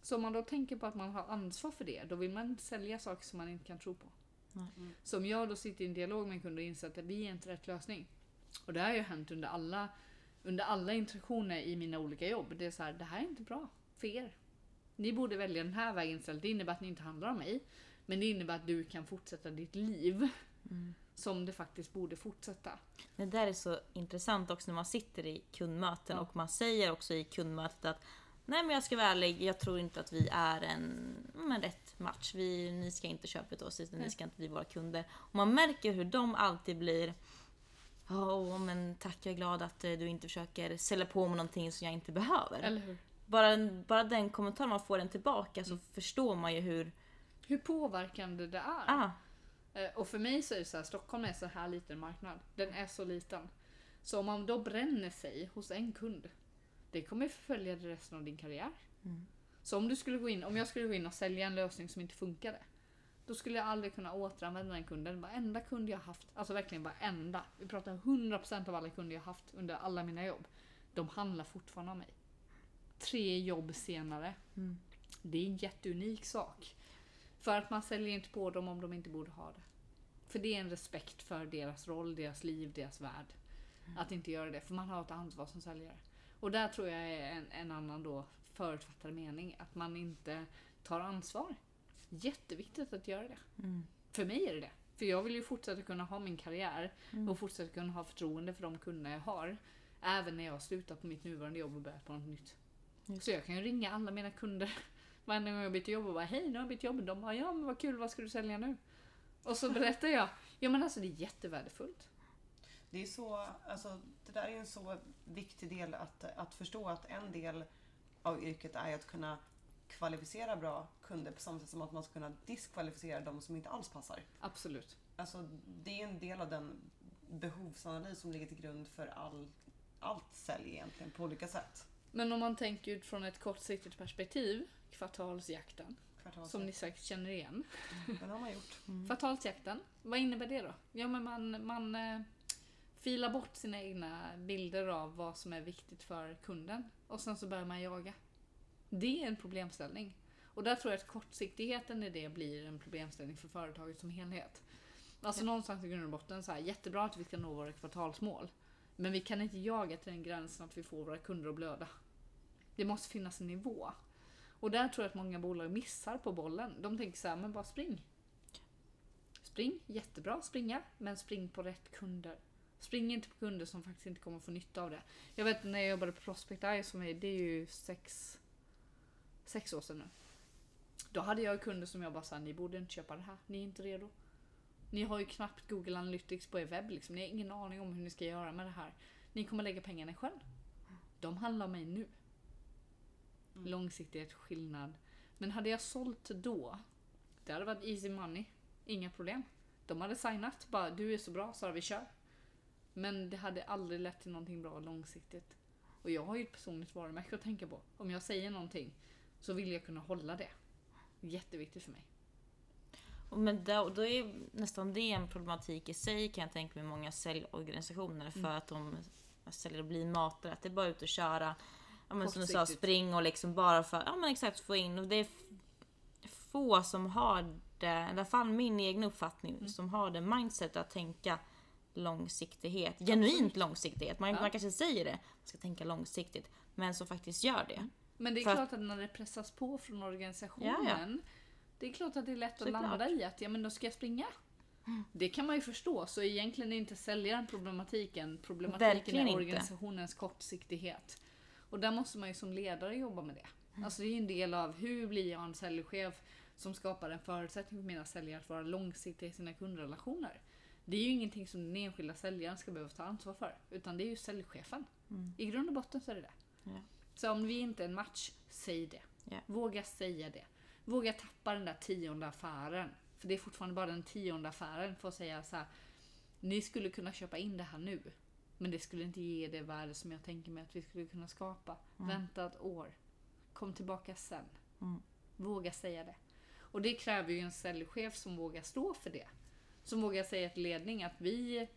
Så om man då tänker på att man har ansvar för det, då vill man inte sälja saker som man inte kan tro på. Nej. Så om jag då sitter i en dialog med en kund och inser att vi är inte rätt lösning. Och det har ju hänt under alla, under alla interaktioner i mina olika jobb. Det är så här, det här är inte bra för er. Ni borde välja den här vägen istället. Det innebär att ni inte handlar om mig. Men det innebär att du kan fortsätta ditt liv. som det faktiskt borde fortsätta. Det där är så intressant också när man sitter i kundmöten Ja. och man säger också i kundmötet att Nej men jag ska vara ärlig, jag tror inte att vi är en, mm, en rätt match. Vi, ni ska inte köpa till oss, utan ni ska inte bli våra kunder. Och man märker hur de alltid blir Åh men tack jag är glad att eh, du inte försöker sälja på mig någonting som jag inte behöver. Eller hur? Bara, bara den kommentaren man får den tillbaka så förstår man ju hur... Hur påverkande det är. Ah, Eh, Och för mig så är det så här, Stockholm är så här liten marknad. Den är så liten. Så om man då bränner sig hos en kund, det kommer förfölja dig resten av din karriär. Mm. Så om du skulle gå in, om jag skulle gå in och sälja en lösning som inte funkade, då skulle jag aldrig kunna återanvända den kunden. Varenda kund jag haft, alltså verkligen varenda. Vi pratar 100% av alla kunder jag haft under alla mina jobb. De handlar fortfarande av mig. Tre jobb senare. Mm. Det är en jätteunik sak. För att man säljer inte på dem om de inte borde ha det. För det är en respekt för deras roll, deras liv, deras värld. Att inte göra det, för man har ett ansvar som säljare. Och där tror jag är en, en annan då förutfattad mening, att man inte tar ansvar. Jätteviktigt att göra det. mm, För mig är det det. För jag vill ju fortsätta kunna ha min karriär Mm. och fortsätta kunna ha förtroende för de kunder jag har. Även när jag slutar på mitt nuvarande jobb och börjar på något nytt. Just Så jag kan ju ringa alla mina kunder varje gång jag byter jobb och bara hej nu har jag bytt jobb. De bara ja men vad kul vad ska du sälja nu? Och så berättar jag. Ja men alltså det är jättevärdefullt. Det är så, alltså, det där är en så viktig del att, att förstå att en del av yrket är att kunna kvalificera bra kunder på samma sätt som att man ska kunna diskvalificera de som inte alls passar. Absolut. Alltså, det är en del av den behovsanalys som ligger till grund för all, allt sälj egentligen på olika sätt. Men om man tänker utifrån ett kortsiktigt perspektiv, kvartalsjakten, Kvartalssätt. som ni säkert känner igen. Den har man gjort. mm. Kvartalsjakten, vad innebär det då? Ja men man, man eh, filar bort sina egna bilder av vad som är viktigt för kunden och sen så börjar man jaga. Det är en problemställning. Och där tror jag att kortsiktigheten i det blir en problemställning för företaget som helhet. Alltså någonstans i grund och botten så här, jättebra att vi ska nå våra kvartalsmål. Men vi kan inte jaga till den gränsen att vi får våra kunder att blöda. Det måste finnas en nivå. Och där tror jag att många bolag missar på bollen. De tänker så här, men bara spring. Spring, jättebra springa, men spring på rätt kunder. Spring inte på kunder som faktiskt inte kommer få nytta av det. Jag vet när jag jobbade på Prospect Eye, som är, det är ju sex, sex år sedan nu. Då hade jag kunder som jag bara sa, ni borde inte köpa det här, ni är inte redo. Ni har ju knappt Google Analytics på er webb, liksom. ni har ingen aning om hur ni ska göra med det här. Ni kommer lägga pengarna i sjön. De handlar om mig nu. Mm. Långsiktighet, skillnad. Men hade jag sålt då, det hade varit easy money. Inga problem. De hade signat, bara du är så bra så vi kör. Men det hade aldrig lett till någonting bra långsiktigt. Och jag har ju ett personligt varumärke att tänka på. Om jag säger någonting så vill jag kunna hålla det. Jätteviktigt för mig. Men då, då är nästan det en problematik i sig kan jag tänka mig många säljorganisationer för Mm. att de säljer och blir matare. Att det är bara ut och köra. Ja, men som du sa, spring och liksom bara för ja, men exakt få in. Och det är få som har det, i alla fall min egen uppfattning, Mm. som har det mindset att tänka långsiktighet. Genuint långsiktighet. Man, Ja. man kanske säger det, man ska tänka långsiktigt. Men som faktiskt gör det. Men det är För att- klart att när det pressas på från organisationen. Det är klart att det är lätt att Såklart. landa i att ja men då ska jag springa. Det kan man ju förstå, så egentligen är inte säljaren problematiken. Problematiken Verkligen är inte. organisationens kortsiktighet. Och där måste man ju som ledare jobba med det. Alltså det är ju en del av hur blir jag en säljchef som skapar en förutsättning för mina säljare att vara långsiktiga i sina kundrelationer. Det är ju ingenting som den enskilda säljaren ska behöva ta ansvar för, utan det är ju säljchefen. Mm. I grund och botten så är det det. Ja. Så om vi inte är en match, säg det. Ja. Våga säga det. Våga tappa den där tionde affären. För det är fortfarande bara den tionde affären för att säga så här. Ni skulle kunna köpa in det här nu. Men det skulle inte ge det värde som jag tänker mig att vi skulle kunna skapa. Vänta ett år. Kom tillbaka sen. Mm. Våga säga det. Och det kräver ju en säljchef som vågar stå för det. Som vågar säga till ledning att vi,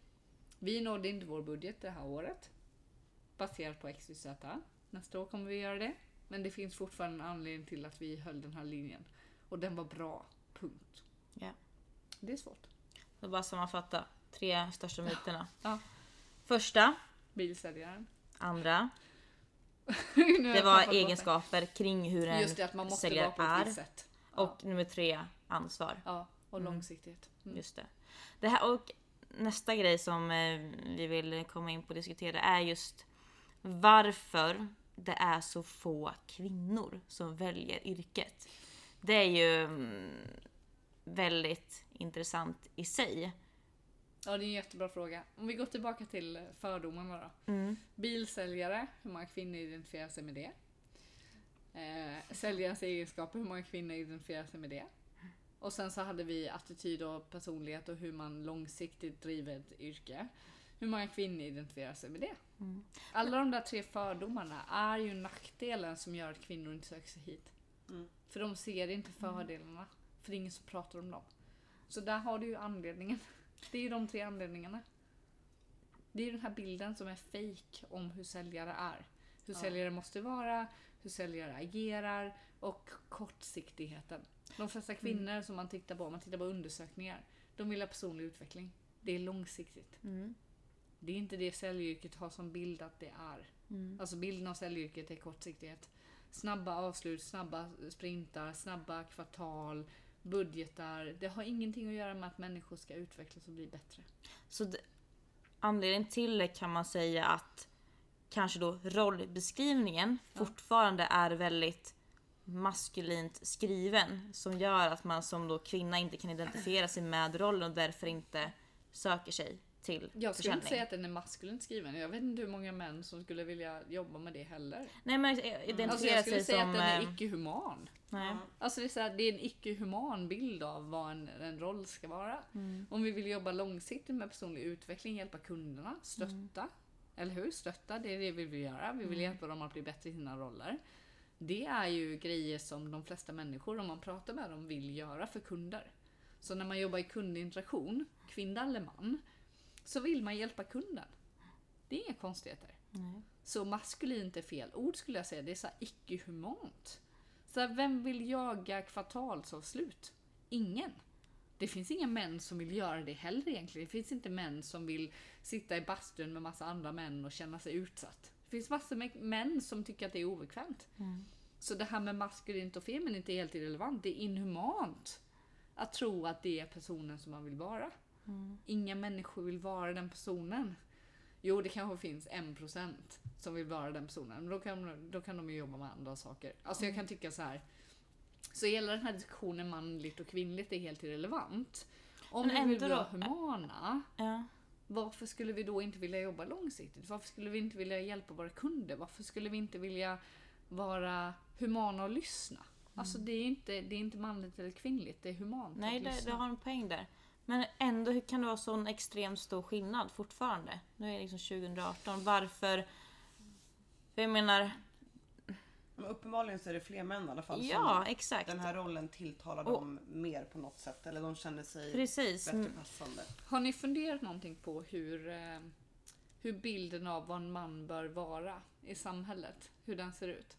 vi nådde inte vår budget det här året. Baserat på XYZ. Nästa år kommer vi göra det. Men det finns fortfarande en anledning till att vi höll den här linjen. Och den var bra. Punkt. Ja. Det är svårt. Så bara sammanfatta. Tre största myterna. Ja. Första, Bilsäljaren. andra, det var egenskaper kring hur det. en Just det, att man måste säljare vara på ett är. sätt. Ja. Och nummer tre, ansvar. ja, och Mm. långsiktighet. Mm. Just det. det här, och nästa grej som eh, vi vill komma in på och diskutera är just varför det är så få kvinnor som väljer yrket. Det är ju mm, väldigt intressant i sig. Ja, det är en jättebra fråga. Om vi går tillbaka till fördomarna då. Mm. Bilsäljare, hur många kvinnor identifierar sig med det? Eh, säljarens egenskaper, hur många kvinnor identifierar sig med det? Och sen så hade vi attityd och personlighet och hur man långsiktigt driver ett yrke. Hur många kvinnor identifierar sig med det? Mm. Alla de där tre fördomarna är ju nackdelen som gör att kvinnor inte söker sig hit. Mm. För de ser inte fördelarna. För det är ingen som pratar om dem. Så där har du ju anledningen. Det är ju de tre anledningarna. Det är ju den här bilden som är fake om hur säljare är. Hur Ja. säljare måste vara, hur säljare agerar och kortsiktigheten. De flesta kvinnor som man tittar på, om man tittar på undersökningar, de vill ha personlig utveckling. Det är långsiktigt. Mm. Det är inte det säljyrket har som bild att det är. Mm. Alltså bilden av säljyrket är kortsiktighet. Snabba avslut, snabba sprintar, snabba kvartal, budgetar. Det har ingenting att göra med att människor ska utvecklas och bli bättre. Så d- anledningen till det kan man säga att kanske då rollbeskrivningen Ja. fortfarande är väldigt maskulint skriven som gör att man som då kvinna inte kan identifiera sig med rollen och därför inte söker sig till Jag skulle inte säga att den är maskulint skriven. Jag vet inte hur många män som skulle vilja jobba med det heller. Nej men identifiera Alltså jag skulle sig säga som... att den är eh, icke-human. nej. Alltså det är, så här, det är en icke-human bild av vad en, en roll ska vara. Mm. Om vi vill jobba långsiktigt med personlig utveckling, hjälpa kunderna, stötta. Eller hur? Stötta, det är det vi vill göra. Vi vill hjälpa dem att bli bättre i sina roller. Det är ju grejer som de flesta människor, om man pratar med dem, vill göra för kunder. Så när man jobbar i kundinteraktion, kvinna eller man, så vill man hjälpa kunden. Det är inga konstigheter. Nej. Så maskulint är fel ord skulle jag säga. Det är så icke-humant. Så här, vem vill jaga kvartalsavslut? Ingen. Det finns inga män som vill göra det heller egentligen. Det finns inte män som vill sitta i bastun med massa andra män och känna sig utsatt. Det finns massor med män som tycker att det är obekvämt. Mm. Så det här med maskulint och feminint är helt irrelevant. Det är inhumant att tro att det är personen som man vill vara. Mm. Inga människor vill vara den personen. Jo, det kanske finns en procent som vill vara den personen. Men då kan, då kan de ju jobba med andra saker. Alltså jag kan tycka så här. Så hela den här diskussionen manligt och kvinnligt är helt irrelevant. Om Men vi vill vara då- humana, Ja. varför skulle vi då inte vilja jobba långsiktigt? Varför skulle vi inte vilja hjälpa våra kunder? Varför skulle vi inte vilja vara humana och lyssna? Alltså det är inte, det är inte manligt eller kvinnligt, det är humant Nej, det, det har en poäng där. Men ändå, hur kan det vara sån extremt stor skillnad fortfarande? Nu är det liksom 2018. Varför? För jag menar, Men uppenbarligen så är det fler män i alla fall ja som exakt. den här rollen tilltalar Och- dem mer på något sätt. Eller de känner sig Precis. bättre passande. Har ni funderat någonting på hur, eh, hur bilden av vad en man bör vara i samhället, hur den ser ut?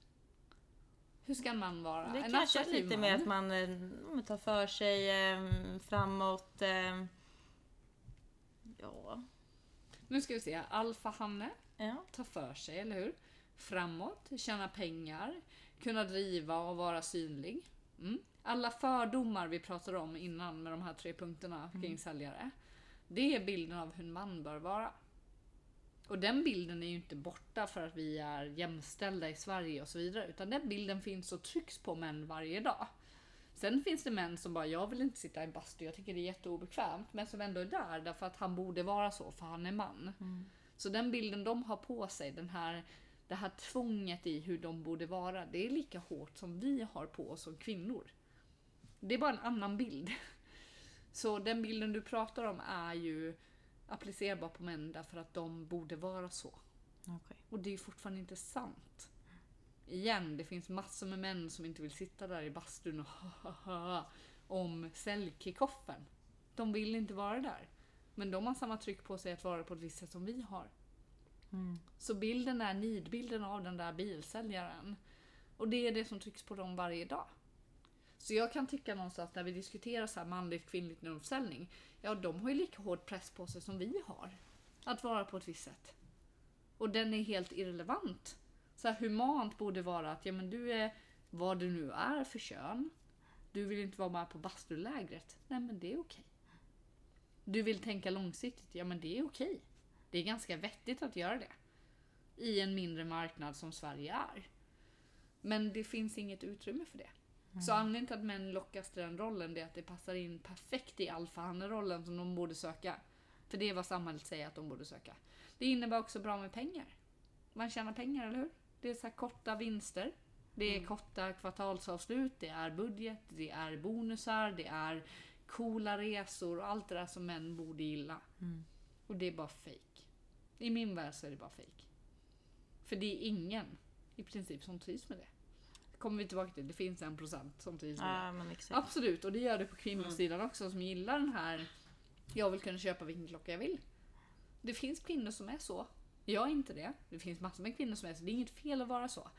Hur ska man vara? Det en kanske är lite mer att man eh, men tar för sig eh, framåt. Eh, ja. Nu ska vi se, alfahanne, ja. ta för sig, eller hur? Framåt, tjäna pengar, kunna driva och vara synlig. Mm. Alla fördomar vi pratade om innan med de här tre punkterna kring säljare. Det är bilden av hur en man bör vara. Och den bilden är ju inte borta för att vi är jämställda i Sverige och så vidare. Utan den bilden finns och trycks på män varje dag. Sen finns det män som bara, jag vill inte sitta i bastu, jag tycker det är jätteobekvämt. Men som ändå är där därför att han borde vara så, för han är man. Så den bilden de har på sig, den här, det här tvånget i hur de borde vara, det är lika hårt som vi har på oss som kvinnor. Det är bara en annan bild. Så den bilden du pratar om är ju applicerbar på män därför att de borde vara så. Okej. Och det är fortfarande inte sant. Igen, det finns massor med män som inte vill sitta där i bastun och ha om säljkickoffen. De vill inte vara där. Men de har samma tryck på sig att vara på ett visst sätt som vi har. Mm. Så bilden är nidbilden av den där bilsäljaren. Och det är det som trycks på dem varje dag. Så jag kan tycka någonstans när vi diskuterar så här manligt kvinnligt inom försäljning. Ja, de har ju lika hård press på sig som vi har. Att vara på ett visst sätt. Och den är helt irrelevant. Så här humant borde vara att ja, men du är vad du nu är för kön. Du vill inte vara med på bastulägret. Nej, men det är okej. Du vill tänka långsiktigt, ja men det är okej. Det är ganska vettigt att göra det. I en mindre marknad som Sverige är. Men det finns inget utrymme för det. Så anledningen till att män lockas till den rollen det är att det passar in perfekt i alfahanne-rollen som de borde söka. För det är vad samhället säger att de borde söka. Det innebär också bra med pengar. Man tjänar pengar, eller hur? Det är så korta vinster. Det är korta kvartalsavslut, det är budget, det är bonusar, det är coola resor och allt det där som män borde gilla. Och det är bara fake. I min värld så är det bara fake. För det är ingen i princip som trivs med det. Kommer vi tillbaka till, det finns en procent som det. Ja. Absolut, och det gör det på kvinnosidan också som gillar den här Jag vill kunna köpa vilken klocka jag vill. Det finns kvinnor som är så. Jag är inte det. Det finns massor med kvinnor som är så. Det är inget fel att vara så.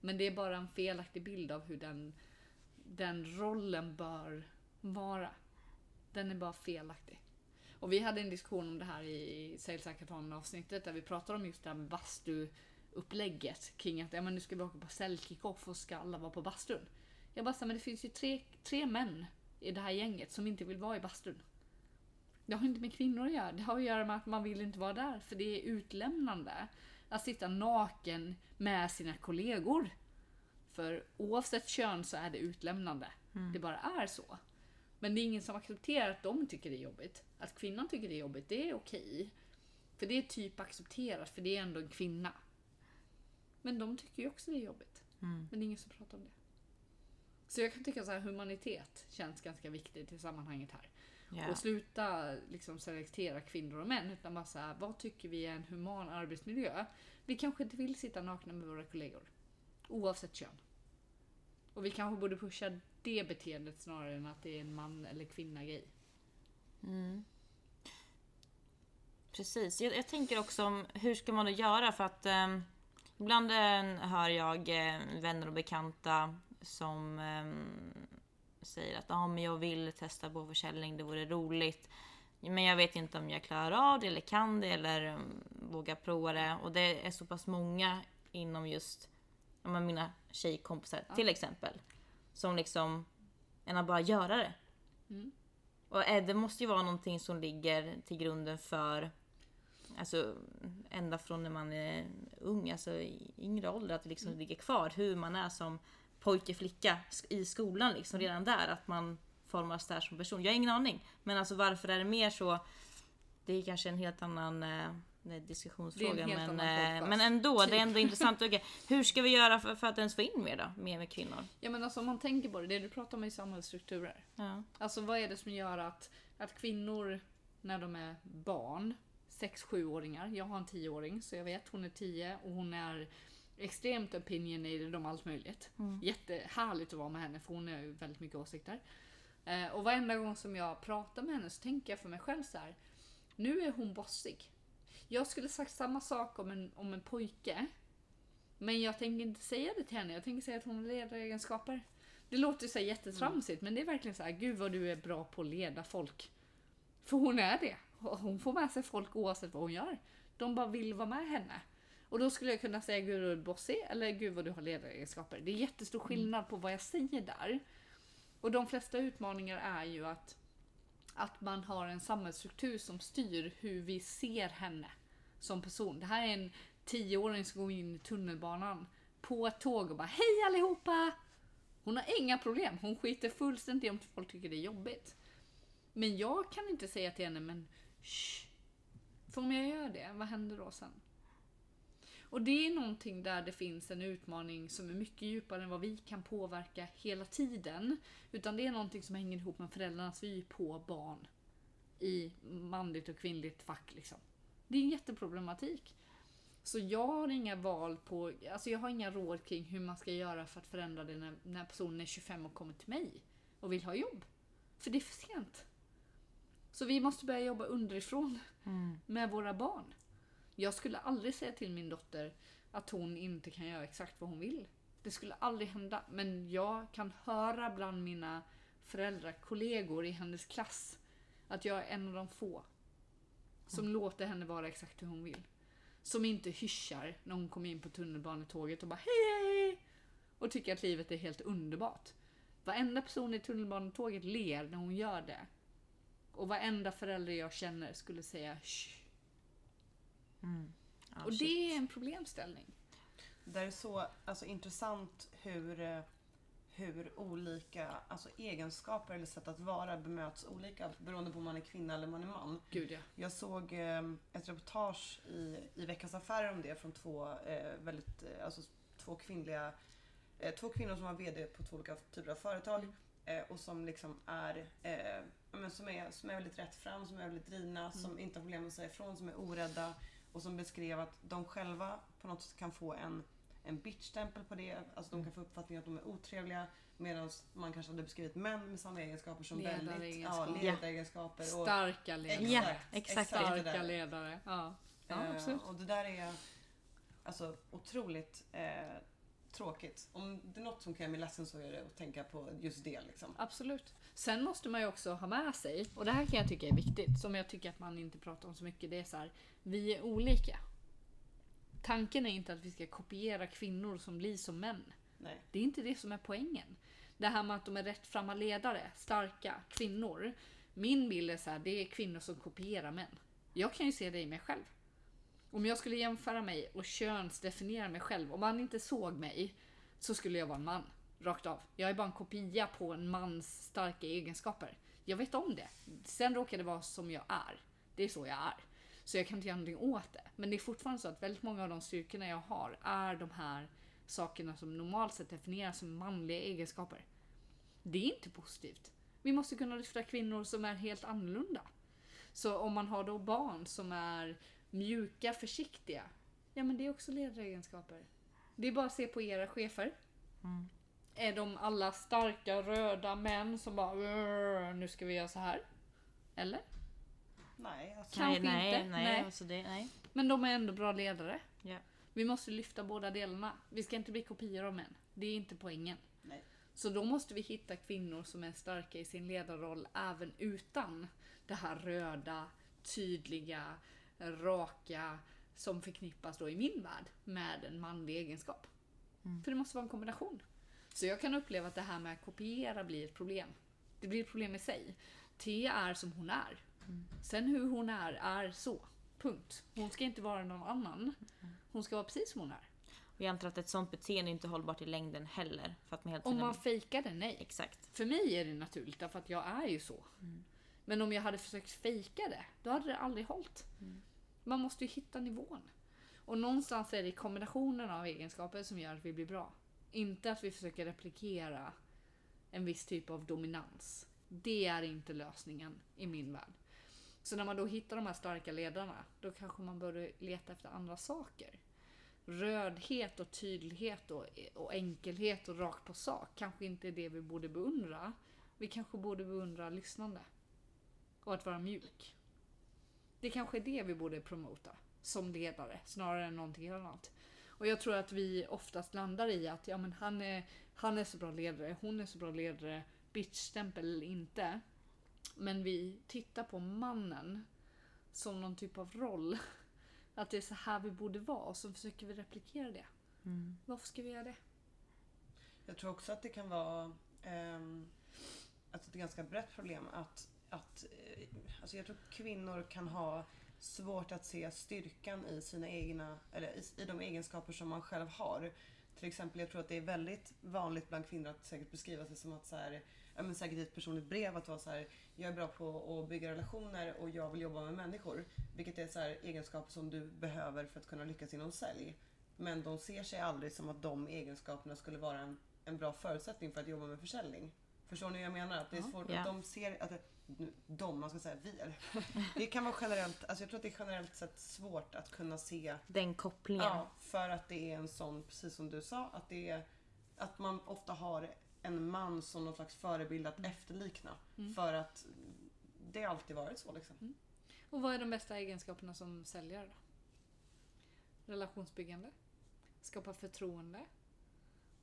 Men det är bara en felaktig bild av hur den, den rollen bör vara. Den är bara felaktig. Och vi hade en diskussion om det här i Sales Hackathon avsnittet där vi pratade om just det här med bastuupplägget kring att ja, men nu ska vi åka på säljkickoff och ska alla vara på bastun. Jag bara sa, men det finns ju tre, tre män i det här gänget som inte vill vara i bastun. Det har inte med kvinnor att göra. Det har att göra med att man vill inte vara där. För det är utlämnande att sitta naken med sina kollegor. För oavsett kön så är det utlämnande. Det bara är så. Men det är ingen som accepterar att de tycker det är jobbigt. Att kvinnan tycker det är jobbigt, det är okej. För det är typ accepterat, för det är ändå en kvinna. Men de tycker ju också det är jobbigt. Men det är ingen som pratar om det. Så jag kan tycka så här humanitet känns ganska viktigt i sammanhanget här. Ja. Och sluta liksom selektera kvinnor och män. Utan bara så här, vad tycker vi är en human arbetsmiljö? Vi kanske inte vill sitta nakna med våra kollegor. Oavsett kön. Och vi kanske borde pusha det beteendet snarare än att det är en man eller kvinna grej. Mm. Precis. Jag, jag tänker också om hur ska man då göra för att eh, ibland eh, hör jag eh, vänner och bekanta som eh, säger att ah, men jag vill testa på försäljning, det vore roligt. Men jag vet inte om jag klarar av det eller kan det eller um, vågar prova det. Och det är så pass många inom just ja, men mina tjejkompisar till exempel. Som liksom än bara göra det. Mm. Och eh, det måste ju vara någonting som ligger till grunden för Alltså ända från när man är ung, alltså i yngre ålder, att det liksom ligger kvar hur man är som pojke, flicka i skolan liksom redan där. Att man formas där som person. Jag har ingen aning. Men alltså varför är det mer så? Det är kanske en helt annan eh, diskussionsfråga. Men, eh, men ändå, det är Typ. ändå intressant. Okej, hur ska vi göra för, för att ens få in mer då? Mer med kvinnor? Ja men alltså om man tänker på det, det du pratar om är samhällsstrukturer. Ja. Alltså vad är det som gör att, att kvinnor när de är barn, 6-7-åringar, jag har en 10-åring så jag vet hon är 10 och hon är extremt opinionated om allt möjligt. Jättehärligt att vara med henne för hon har ju väldigt mycket åsikter. Eh, och varenda gång som jag pratar med henne så tänker jag för mig själv så här. Nu är hon bossig. Jag skulle sagt samma sak om en, om en pojke. Men jag tänker inte säga det till henne. Jag tänker säga att hon har ledaregenskaper. Det låter så jättetramsigt men det är verkligen så här. Gud vad du är bra på att leda folk. För hon är det. Hon får med sig folk oavsett vad hon gör. De bara vill vara med henne. Och då skulle jag kunna säga gud vad du är bossig eller gud vad du har ledaregenskaper. Det är jättestor skillnad på vad jag säger där. Och de flesta utmaningar är ju att, att man har en samhällsstruktur som styr hur vi ser henne som person. Det här är en tioåring som går in i tunnelbanan på ett tåg och bara hej allihopa! Hon har inga problem. Hon skiter fullständigt i om folk tycker det är jobbigt. Men jag kan inte säga till henne men shh. För om jag gör det, vad händer då sen? Och det är någonting där det finns en utmaning som är mycket djupare än vad vi kan påverka hela tiden. Utan det är någonting som hänger ihop med föräldrarnas vy på barn. I manligt och kvinnligt fack liksom. Det är en jätteproblematik. Så jag har inga val på, alltså jag har inga råd kring hur man ska göra för att förändra det när, när personen är 25 och kommer till mig och vill ha jobb. För det är för sent. Så vi måste börja jobba underifrån med våra barn. Jag skulle aldrig säga till min dotter att hon inte kan göra exakt vad hon vill. Det skulle aldrig hända. Men jag kan höra bland mina föräldrakollegor i hennes klass att jag är en av de få som låter henne vara exakt hur hon vill. Som inte hyschar när hon kommer in på tunnelbanetåget och bara hej hej och tycker att livet är helt underbart. Varenda person i tunnelbanetåget ler när hon gör det. Och varenda förälder jag känner skulle säga Shh. Ja, Och shit. det är en problemställning. Det är så alltså, intressant hur, hur olika alltså, egenskaper eller sätt att vara bemöts olika beroende på om man är kvinna eller man är man. Gud ja. Jag såg eh, ett reportage i, i Veckans Affärer om det från två eh, väldigt, eh, alltså två kvinnliga, eh, två kvinnor som var VD på två olika typer av företag eh, och som liksom är, eh, men som är, som är väldigt rätt fram, som är väldigt drivna, som inte har problem att säga ifrån, som är orädda och som beskrev att de själva på något sätt kan få en en bitch-stämpel på det. Alltså de kan få uppfattningen att de är otrevliga. Medan man kanske hade beskrivit män med samma egenskaper som väldigt... Ja, Ledaregenskaper. och- Starka ledare. Ja, exakt. det Starka ledare. Ja, ja Eh, absolut. och det där är alltså otroligt eh, tråkigt. Om det är något som kan göra mig ledsen så är det att tänka på just det. Liksom. Absolut. Sen måste man ju också ha med sig, och det här kan jag tycka är viktigt, som jag tycker att man inte pratar om så mycket, det är så här, vi är olika. Tanken är inte att vi ska kopiera kvinnor som blir som män. Nej. Det är inte det som är poängen. Det här med att de är rättframma ledare, starka kvinnor. Min bild är så här, det är kvinnor som kopierar män. Jag kan ju se det i mig själv. Om jag skulle jämföra mig och könsdefiniera mig själv, om man inte såg mig så skulle jag vara en man. Rakt av. Jag är bara en kopia på en mans starka egenskaper. Jag vet om det. Sen råkar det vara som jag är. Det är så jag är. Så jag kan inte göra någonting åt det. Men det är fortfarande så att väldigt många av de styrkorna jag har är de här sakerna som normalt sett definieras som manliga egenskaper. Det är inte positivt. Vi måste kunna lyfta kvinnor som är helt annorlunda. Så om man har då barn som är mjuka, försiktiga. Ja men det är också ledaregenskaper. Det är bara att se på era chefer. Mm. Är de alla starka röda män som bara "Rrr, nu ska vi göra så här? Eller? Nej, alltså, Kanske nej, nej, inte. nej, Nej. Alltså det, nej. Men de är ändå bra ledare. Ja. Vi måste lyfta båda delarna. Vi ska inte bli kopior av män. Det är inte poängen. nej. Så då måste vi hitta kvinnor som är starka i sin ledarroll även utan det här röda, tydliga, raka som förknippas då i min värld med en manlig egenskap. För det måste vara en kombination. Så jag kan uppleva att det här med att kopiera blir ett problem. Det blir ett problem i sig. T är som hon är. Sen hur hon är, är så. Punkt. Hon ska inte vara någon annan. Hon ska vara precis som hon är. Och jag antar att ett sånt beteende är inte hållbart i längden heller. För att man hela Om man fejkar det, nej. Exakt. För mig är det naturligt därför att jag är ju så. Men om jag hade försökt fejka det, då hade det aldrig hållit. Man måste ju hitta nivån. Och någonstans är det kombinationen av egenskaper som gör att vi blir bra. Inte att vi försöker replikera en viss typ av dominans. Det är inte lösningen i min värld. Så när man då hittar de här starka ledarna, då kanske man börjar leta efter andra saker. Rödhet och tydlighet och, och enkelhet och rakt på sak kanske inte är det vi borde beundra. Vi kanske borde beundra lyssnande. Och att vara mjuk. Det kanske är det vi borde promota som ledare snarare än någonting annat. Och jag tror att vi oftast landar i att ja, men han, är, han är så bra ledare, hon är så bra ledare, bitchstämpel eller inte. Men vi tittar på mannen som någon typ av roll. Att det är så här vi borde vara och så försöker vi replikera det. Varför ska vi göra det? Jag tror också att det kan vara ehm, alltså ett ganska brett problem att, att eh, alltså jag tror kvinnor kan ha svårt att se styrkan i sina egna, eller i, i de egenskaper som man själv har. Till exempel, jag tror att det är väldigt vanligt bland kvinnor att säkert beskriva sig som att så här, ja, men säkert i ett personligt brev att vara så här, jag är bra på att bygga relationer och jag vill jobba med människor. Vilket är så här, egenskaper som du behöver för att kunna lyckas inom sälj. Men de ser sig aldrig som att de egenskaperna skulle vara en, en bra förutsättning för att jobba med försäljning. Förstår ni vad jag menar? Att det är svårt att de ser att de, man ska säga vi. Eller, det kan vara generellt, alltså jag tror att det är generellt sett svårt att kunna se Den kopplingen. Ja, för att det är en sån, precis som du sa, att det är att man ofta har en man som någon slags förebild att efterlikna. För att det har alltid varit så liksom. Och vad är de bästa egenskaperna som säljare då? Relationsbyggande. Skapa förtroende.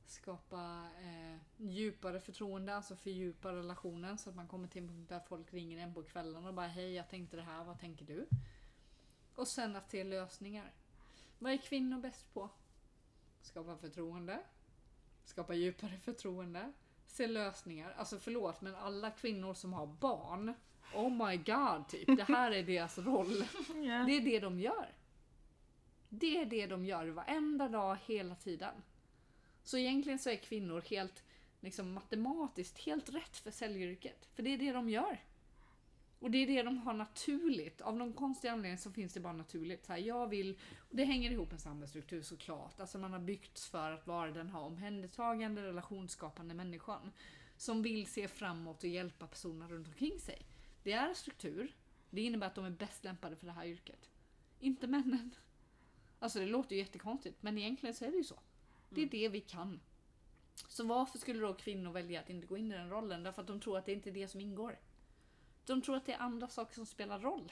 Skapa eh, djupare förtroende, alltså fördjupa relationen så att man kommer till en punkt där folk ringer en på kvällen och bara hej jag tänkte det här, vad tänker du? Och sen att se lösningar. Vad är kvinnor bäst på? Skapa förtroende. Skapa djupare förtroende. Se lösningar. Alltså förlåt men alla kvinnor som har barn oh my god, typ. Det här är deras roll. Det är det de gör. Det är det de gör varenda dag, hela tiden. Så egentligen så är kvinnor helt liksom, matematiskt helt rätt för säljyrket. För det är det de gör. Och det är det de har naturligt. Av någon konstig anledning så finns det bara naturligt. Så här, jag vill, och det hänger ihop med samhällsstruktur såklart. Alltså man har byggts för att vara den här omhändertagande, relationsskapande människan. Som vill se framåt och hjälpa personerna runt omkring sig. Det är struktur. Det innebär att de är bäst lämpade för det här yrket. Inte männen. Alltså det låter ju jättekonstigt men egentligen så är det ju så. Det är det vi kan. Så varför skulle då kvinnor välja att inte gå in i den rollen? Därför att de tror att det inte är det som ingår. De tror att det är andra saker som spelar roll.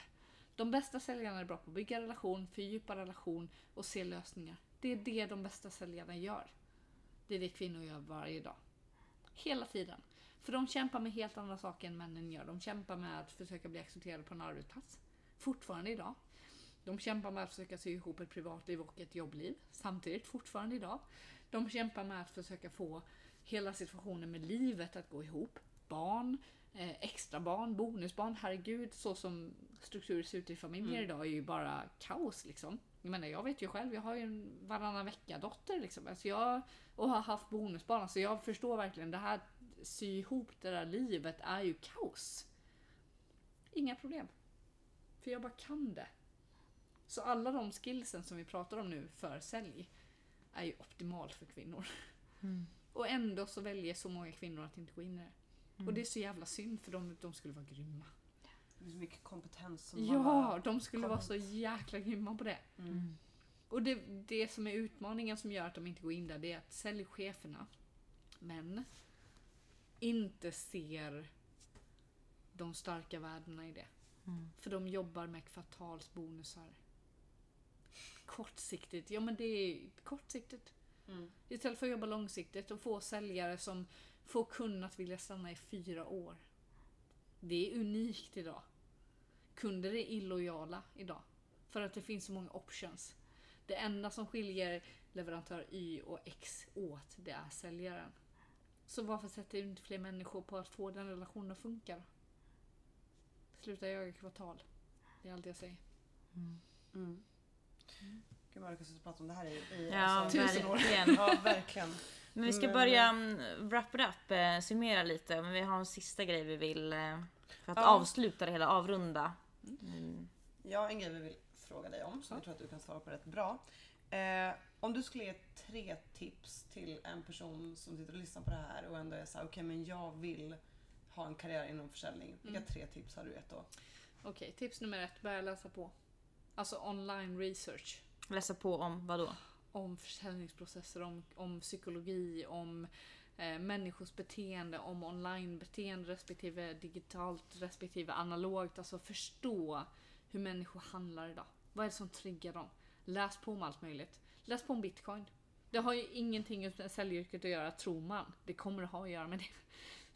De bästa säljarna är bra på att bygga relation, fördjupa relation och se lösningar. Det är det de bästa säljarna gör. Det är det kvinnor gör varje dag. Hela tiden. För de kämpar med helt andra saker än männen gör. De kämpar med att försöka bli accepterade på en arbetsplats. Fortfarande idag. De kämpar med att försöka sy ihop ett privatliv och ett jobbliv. Samtidigt, fortfarande idag. De kämpar med att försöka få hela situationen med livet att gå ihop. Barn, eh, extra barn, bonusbarn, herregud, så som strukturer ser ut i familjer idag är ju bara kaos liksom. Jag menar, jag vet ju själv, jag har ju en varannan vecka-dotter liksom. Alltså jag, och har haft bonusbarn, så alltså jag förstår verkligen det här sy ihop det där livet är ju kaos. Inga problem. För jag bara kan det. Så alla de skillsen som vi pratar om nu för sälj är ju optimalt för kvinnor. Mm. Och ändå så väljer så många kvinnor att inte gå in i det. Och det är så jävla synd för de, de skulle vara grymma. Det är så mycket kompetens som Ja, de skulle vara så jäkla grymma på det. Mm. Och det, det som är utmaningen som gör att de inte går in där, det är att säljcheferna, men inte ser de starka värdena i det. Mm. För de jobbar med kvartalsbonusar. Kortsiktigt, ja men det är kortsiktigt. Mm. Istället för att jobba långsiktigt och få säljare som får kunden att vilja stanna i fyra år. Det är unikt idag. Kunder är illojala idag. För att det finns så många options. Det enda som skiljer leverantör Y och X åt, det är säljaren. Så varför sätter inte fler människor på att få den relationen att funka? Sluta jaga kvartal. Det är allt jag säger. Mm. Gud vad du kan sitta och prata om det här i, i Ja, alltså, tusen år. Ja, verkligen. Men vi ska Men- börja mm, wrap it up, eh, summera lite. Men vi har en sista grej vi vill eh, för att Ja. avsluta det hela, avrunda. Mm. Ja, en grej vi vill fråga dig om som jag tror att du kan svara på rätt bra. Eh, om du skulle ge tre tips till en person som sitter och lyssnar på det här och ändå är såhär, okej men jag vill ha en karriär inom försäljning. Vilka Mm. tre tips har du gett då? Okej, tips nummer ett. Börja läsa på. Alltså online research. Läsa på om vad då? Om försäljningsprocesser, om, om psykologi, om eh, människors beteende, om online-beteende respektive digitalt respektive analogt. Alltså förstå hur människor handlar idag. Vad är det som triggar dem? Läs på om allt möjligt. Läs på om bitcoin. Det har ju ingenting med säljyrket att göra, tror man. Det kommer det ha att göra med det.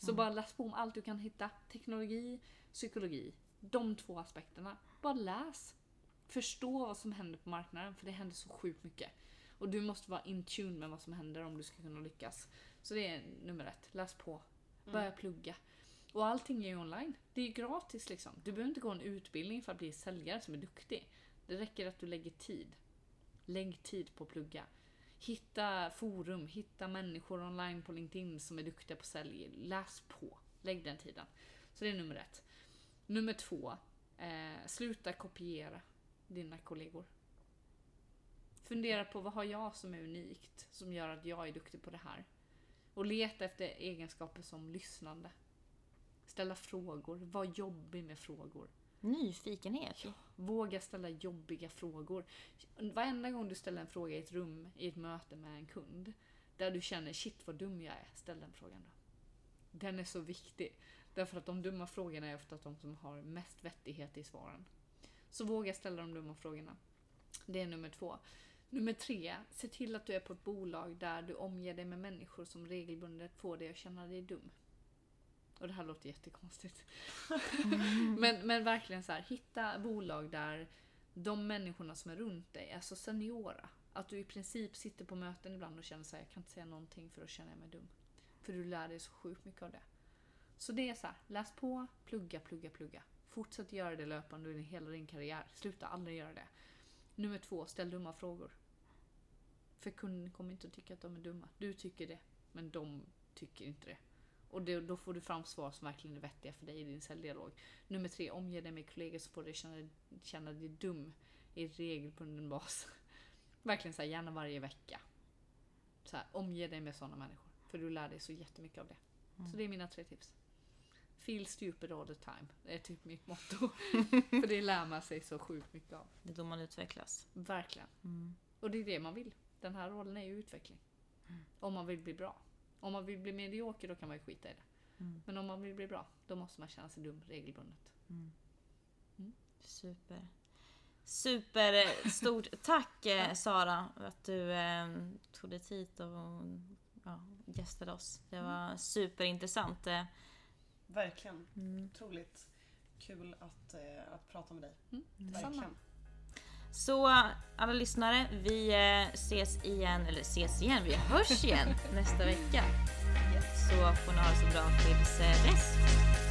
Så bara läs på om allt du kan hitta. Teknologi, psykologi. De två aspekterna. Bara läs. Förstå vad som händer på marknaden, för det händer så sjukt mycket. Och du måste vara in tune med vad som händer om du ska kunna lyckas. Så det är nummer ett. Läs på. Börja plugga. Och allting är ju online. Det är gratis liksom. Du behöver inte gå en utbildning för att bli säljare som är duktig. Det räcker att du lägger tid. Lägg tid på att plugga. Hitta forum, hitta människor online på LinkedIn som är duktiga på sälj. Läs på. Lägg den tiden. Så det är nummer ett. Nummer två. Eh, sluta kopiera dina kollegor. Fundera på vad har jag som är unikt som gör att jag är duktig på det här. Och leta efter egenskaper som lyssnande. Ställa frågor, var jobbig med frågor. Nyfikenhet. Våga ställa jobbiga frågor. Varenda gång du ställer en fråga i ett rum, i ett möte med en kund, där du känner shit vad dum jag är, ställ den frågan då. Den är så viktig. Därför att de dumma frågorna är ofta de som har mest vettighet i svaren. Så våga ställa de dumma frågorna. Det är nummer två. Nummer tre, se till att du är på ett bolag där du omger dig med människor som regelbundet får dig att känna dig dum. Och det här låter jättekonstigt. men, men verkligen så här, hitta bolag där de människorna som är runt dig är så seniora. Att du i princip sitter på möten ibland och känner så här, jag kan inte säga någonting för då känner jag mig dum. För du lär dig så sjukt mycket av det. Så det är så här, läs på, plugga, plugga, plugga. Fortsätt göra det löpande under hela din karriär. Sluta aldrig göra det. Nummer två, ställ dumma frågor. För kunden kommer inte att tycka att de är dumma. Du tycker det, men de tycker inte det. Och det, då får du fram svar som verkligen är vettiga för dig i din säljdialog. Nummer tre, omge dig med kollegor så får du känna, känna dig dum i regelbunden bas. verkligen så här, gärna varje vecka. Så här, omge dig med sådana människor. För du lär dig så jättemycket av det. Så det är mina tre tips. Feel stupid all the time. Det är typ mitt motto. för det lär man sig så sjukt mycket av. Det är då man utvecklas. Verkligen. Och det är det man vill. Den här rollen är ju utveckling. Om man vill bli bra. Om man vill bli medioker då kan man ju skita i det. Men om man vill bli bra, då måste man känna sig dum regelbundet. Super. Super eh, stort tack eh, Sara att du eh, tog dig hit och ja, gästade oss. Det var superintressant. Verkligen. Otroligt kul att, eh, att prata med dig. Detsamma. Verkligen. Så alla lyssnare, vi eh, ses igen, eller ses igen, vi hörs igen nästa vecka. Så får ni ha det så bra tills eh, dess.